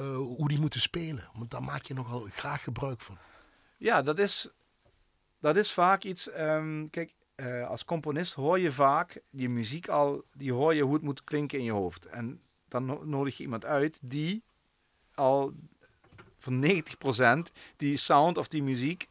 S1: uh, hoe die moeten spelen. Want daar maak je nogal graag gebruik van.
S2: Ja, dat is, dat is vaak iets. Um, kijk, uh, als componist hoor je vaak die muziek al, die hoor je hoe het moet klinken in je hoofd. En dan nodig je iemand uit die al van 90% die sound of die muziek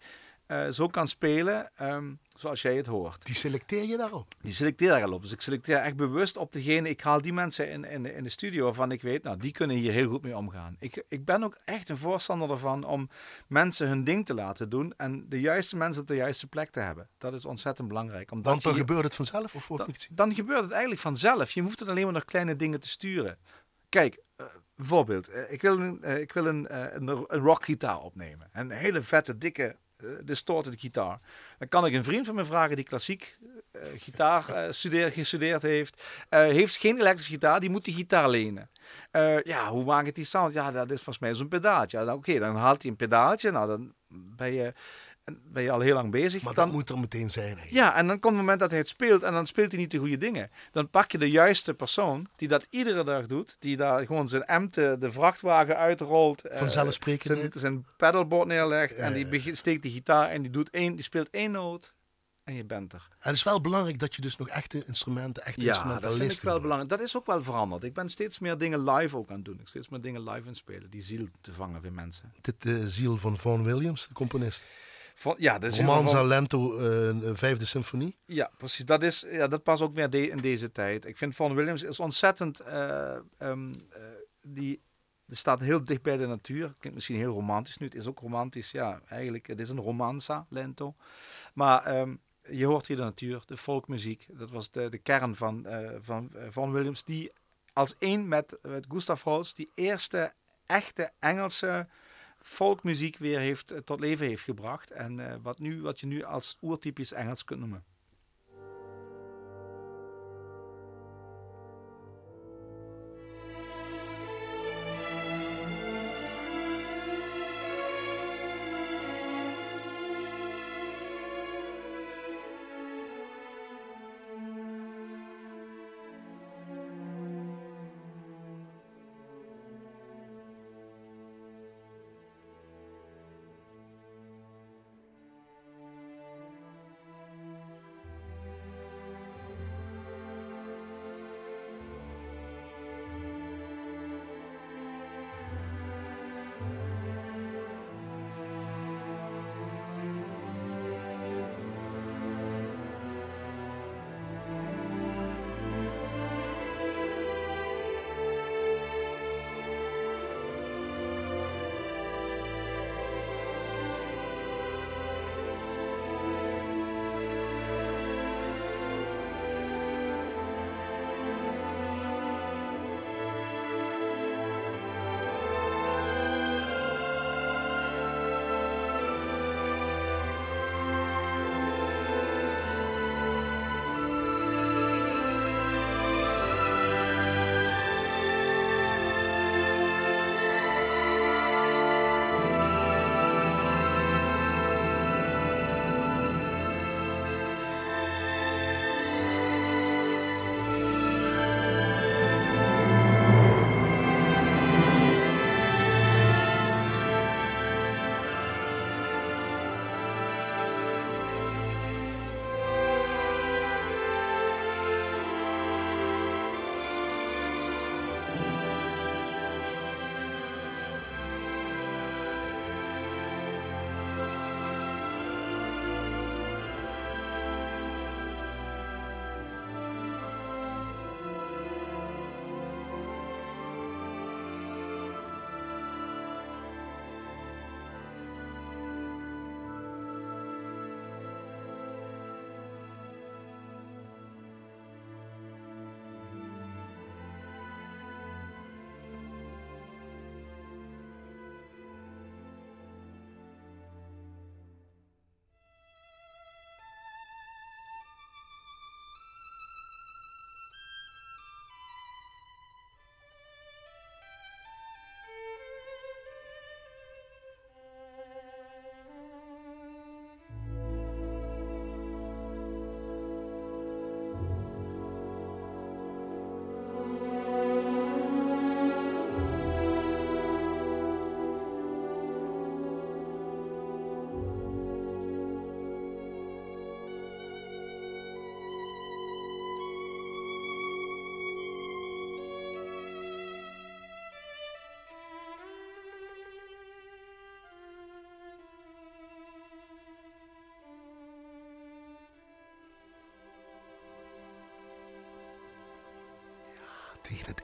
S2: uh, zo kan spelen um, zoals jij het hoort.
S1: Die selecteer je daarop?
S2: Die selecteer daar al op. Dus ik selecteer echt bewust op degene. Ik haal die mensen in, in, in de studio waarvan ik weet, nou, die kunnen hier heel goed mee omgaan. Ik, ik ben ook echt een voorstander ervan om mensen hun ding te laten doen en de juiste mensen op de juiste plek te hebben. Dat is ontzettend belangrijk. Omdat
S1: Want dan
S2: je,
S1: gebeurt het vanzelf? Of
S2: dan, dan gebeurt het eigenlijk vanzelf. Je hoeft het alleen maar nog kleine dingen te sturen. Kijk, uh, bijvoorbeeld, uh, ik wil, een, uh, ik wil een, een, een rockgitaar opnemen. Een hele vette, dikke distorted gitaar. Dan kan ik een vriend van me vragen die klassiek uh, gitaar studeer, gestudeerd heeft. Heeft geen elektrische gitaar, die moet die gitaar lenen. ja, hoe maak ik die sound? Ja, dat is volgens mij zo'n pedaaltje. Oké, dan haalt hij een pedaaltje. Nou, dan ben je, ben je al heel lang bezig.
S1: Maar
S2: dan,
S1: dat moet er meteen zijn. Hè?
S2: Ja, en dan komt het moment dat hij het speelt en dan speelt hij niet de goede dingen. Dan pak je de juiste persoon die dat iedere dag doet. Die daar gewoon zijn emte, de vrachtwagen uitrolt.
S1: Vanzelfsprekend.
S2: zijn, zijn pedalboard neerlegt ja, en die ja. steekt die gitaar en die, doet één, die speelt één noot. En je bent er.
S1: En het is wel belangrijk dat je dus nog echte instrumenten, echte
S2: ja,
S1: instrumentalisten
S2: dat vind ik wel belangrijk. Dat is ook wel veranderd. Ik ben steeds meer dingen live ook aan het doen. Ik steeds meer dingen live inspelen. Die ziel te vangen weer mensen.
S1: Dit de ziel van Vaughan Williams, de componist.
S2: Van, ja,
S1: Romanza van... Lento, uh, vijfde symfonie.
S2: Ja, precies. Dat, is, ja, dat past ook weer de, in deze tijd. Ik vind Vaughan Williams is ontzettend... Uh, um, uh, die staat heel dicht bij de natuur. Klinkt misschien heel romantisch nu. Het is ook romantisch. Ja, eigenlijk. Het is een romanza, lento. Maar um, je hoort hier de natuur, de folkmuziek. Dat was de, de kern van, uh, van Vaughan Williams. Die als één met, met Gustav Holst die eerste echte Engelse folkmuziek weer heeft, tot leven heeft gebracht. En uh, wat, nu, wat je nu als oertypisch Engels kunt noemen.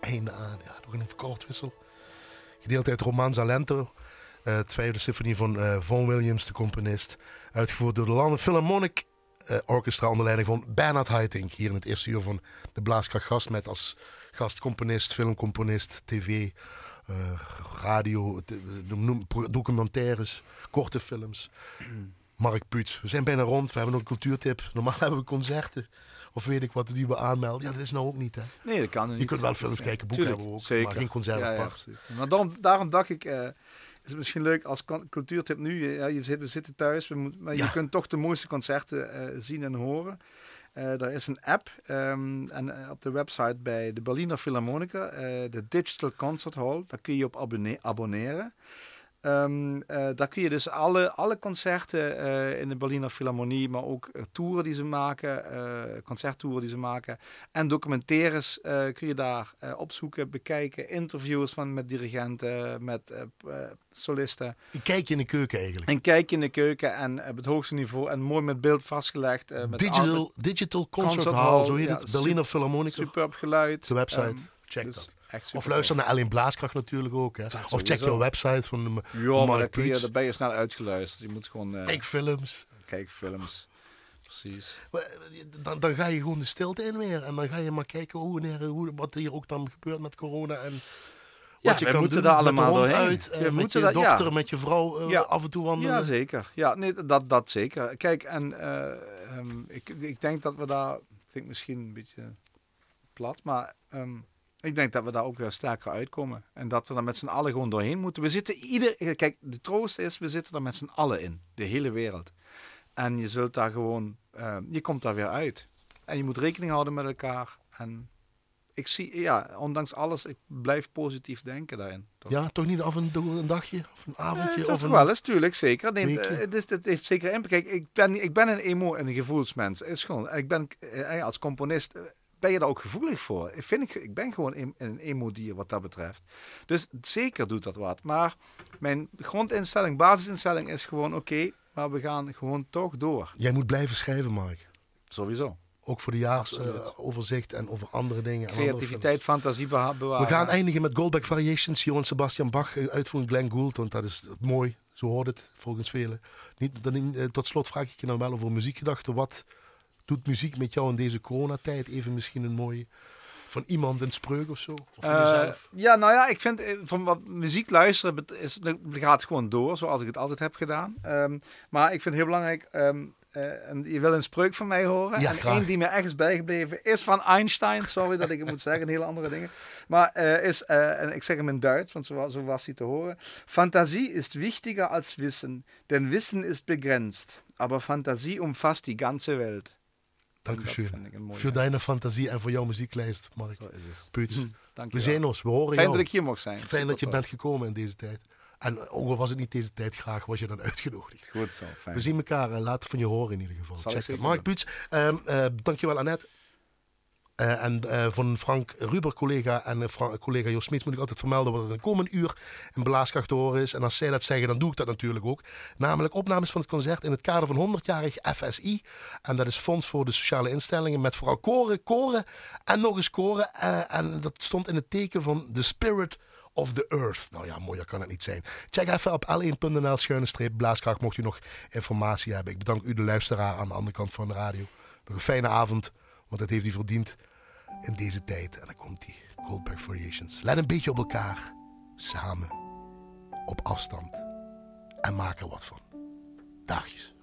S1: Einde aan. Ja, nog een verkortwissel. Gedeeld uit Romanza Lento. Uh, het vijfde symfonie van uh, Vaughan Williams, de componist. Uitgevoerd door de London Philharmonic uh, Orchestra onder leiding van Bernard Haitink. Hier in het eerste uur van de Blaaskracht Gast met als gastcomponist, filmcomponist, tv, radio, documentaires, korte films. Mark Puts. We zijn bijna rond. We hebben nog een cultuurtip. Normaal *laughs* hebben we concerten. Of weet ik wat die we aanmelden. Ja, dat is nou ook niet, hè?
S2: Nee, dat kan niet.
S1: Je kunt wel films kijken, boeken hebben we ook. Zeker. Maar geen concerten ja, ja,
S2: Maar daarom, daarom dacht ik... Uh, is het misschien leuk als cultuurtip nu. Ja, je zit, we zitten thuis, we moet, maar je kunt toch de mooiste concerten uh, zien en horen. Uh, er is een app um, en op de website bij de Berliner Philharmonica, de Digital Concert Hall. Daar kun je op abonne abonneren. Um, uh, daar kun je dus alle, alle concerten uh, in de Berliner Philharmonie, maar ook uh, toeren die ze maken, concerttoeren die ze maken en documentaires kun je daar opzoeken, bekijken, interviews van, met dirigenten, met solisten.
S1: Een kijkje in de keuken eigenlijk.
S2: Een kijkje in de keuken en op het hoogste niveau en mooi met beeld vastgelegd. met
S1: digital, digital Concert, concert Hall, zo heet het, Berliner Philharmonica.
S2: Superb geluid.
S1: De website, um, check dus dat. Of luister naar Ellen Blaaskracht natuurlijk ook. Hè. Of check je website van de
S2: Ja, maar dan, je, dan ben je snel uitgeluisterd. Je moet gewoon... Uh,
S1: kijk films.
S2: Kijk films. Precies.
S1: Eh, dan, dan ga je gewoon de stilte in weer. En dan ga je maar kijken hoe, hoe, wat hier ook dan gebeurt met corona. En wat je kan moeten doen daar allemaal met doorheen. uit. Uh, met je dochter, ja. met je vrouw uh, ja. af en toe wandelen.
S2: Ja, zeker. Ja, nee, dat, dat zeker. Kijk, en uh, um, ik, ik denk dat we daar... Ik denk misschien een beetje plat, maar... Um, ik denk dat we daar ook weer sterker uitkomen. En dat we daar met z'n allen gewoon doorheen moeten. We zitten ieder... Kijk, de troost is, we zitten er met z'n allen in. De hele wereld. En je zult daar gewoon... Uh, je komt daar weer uit. En je moet rekening houden met elkaar. En ik zie, ja, ondanks alles, ik blijf positief denken daarin.
S1: Toch? Ja, toch niet af en toe een dagje of een avondje? Nee, of
S2: een wel eens, tuurlijk, zeker. Nee, het, is, het heeft zeker impact. Kijk, ik ben, ik ben een emo- en een gevoelsmens. Is gewoon, ik ben eh, als componist ben je daar ook gevoelig voor? Ik, vind ik, ik ben gewoon een, een emo-dier wat dat betreft. Dus zeker doet dat wat. Maar mijn grondinstelling, basisinstelling is gewoon oké, maar we gaan gewoon toch door.
S1: Jij moet blijven schrijven, Mark.
S2: Sowieso.
S1: Ook voor de jaarsoverzicht uh, en over andere dingen.
S2: Creativiteit, fantasie bewaren.
S1: We gaan eindigen met Goldback Variations, Johan Sebastian Bach, eh, uitvoering Glenn Gould, want dat is mooi. Zo hoort het volgens velen. Niet, dan, uh, tot slot vraag ik je dan wel over muziekgedachten. Wat doet muziek met jou in deze coronatijd? Even misschien een mooie van iemand een spreuk of zo? Of van uh, jezelf?
S2: Ja, nou ja, ik vind eh, van wat muziek luisteren is, gaat gewoon door, zoals ik het altijd heb gedaan. Um, maar ik vind het heel belangrijk. Um, uh, en je wil een spreuk van mij horen. Ja, en één die me echt is bijgebleven is van Einstein. Sorry dat ik het moet zeggen, hele andere dingen. Maar uh, is, en ik zeg hem in Duits, want zo, zo was hij te horen. Fantasie is wichtiger als Wissen, denn Wissen ist begrenzt. Aber Fantasie umfasst die ganze Welt.
S1: Dankeschön. Voor deine fantasie en voor jouw muzieklijst, Mark. Zo is het. Puts. Hm, we
S2: zijn
S1: ons, we horen
S2: Fijn jou. dat ik hier mocht zijn.
S1: Fijn dat je bent gekomen in deze tijd. En ook al was het niet deze tijd, graag was je dan uitgenodigd.
S2: Goed zo, fijn.
S1: We zien elkaar uh, later van je horen in ieder geval. Check Mark Puts, um, uh, dankjewel Annette. Uh, en uh, van Frank Ruber, collega, en Frank, collega Jos Smits moet ik altijd vermelden wat er een komend uur in Blaaskracht te horen is. En als zij dat zeggen, dan doe ik dat natuurlijk ook. Namelijk opnames van het concert in het kader van 100-jarig FSI. En dat is Fonds voor de Sociale Instellingen met vooral koren, koren en nog eens koren. en dat stond in het teken van The Spirit of the Earth. Nou ja, mooier kan het niet zijn. Check even op l1.nl schuine streep Blaaskracht mocht u nog informatie hebben. Ik bedank u de luisteraar aan de andere kant van de radio. Nog een fijne avond. Want dat heeft hij verdiend in deze tijd. En dan komt die Goldberg Variations. Let een beetje op elkaar. Samen. Op afstand. En maak er wat van. Dagjes.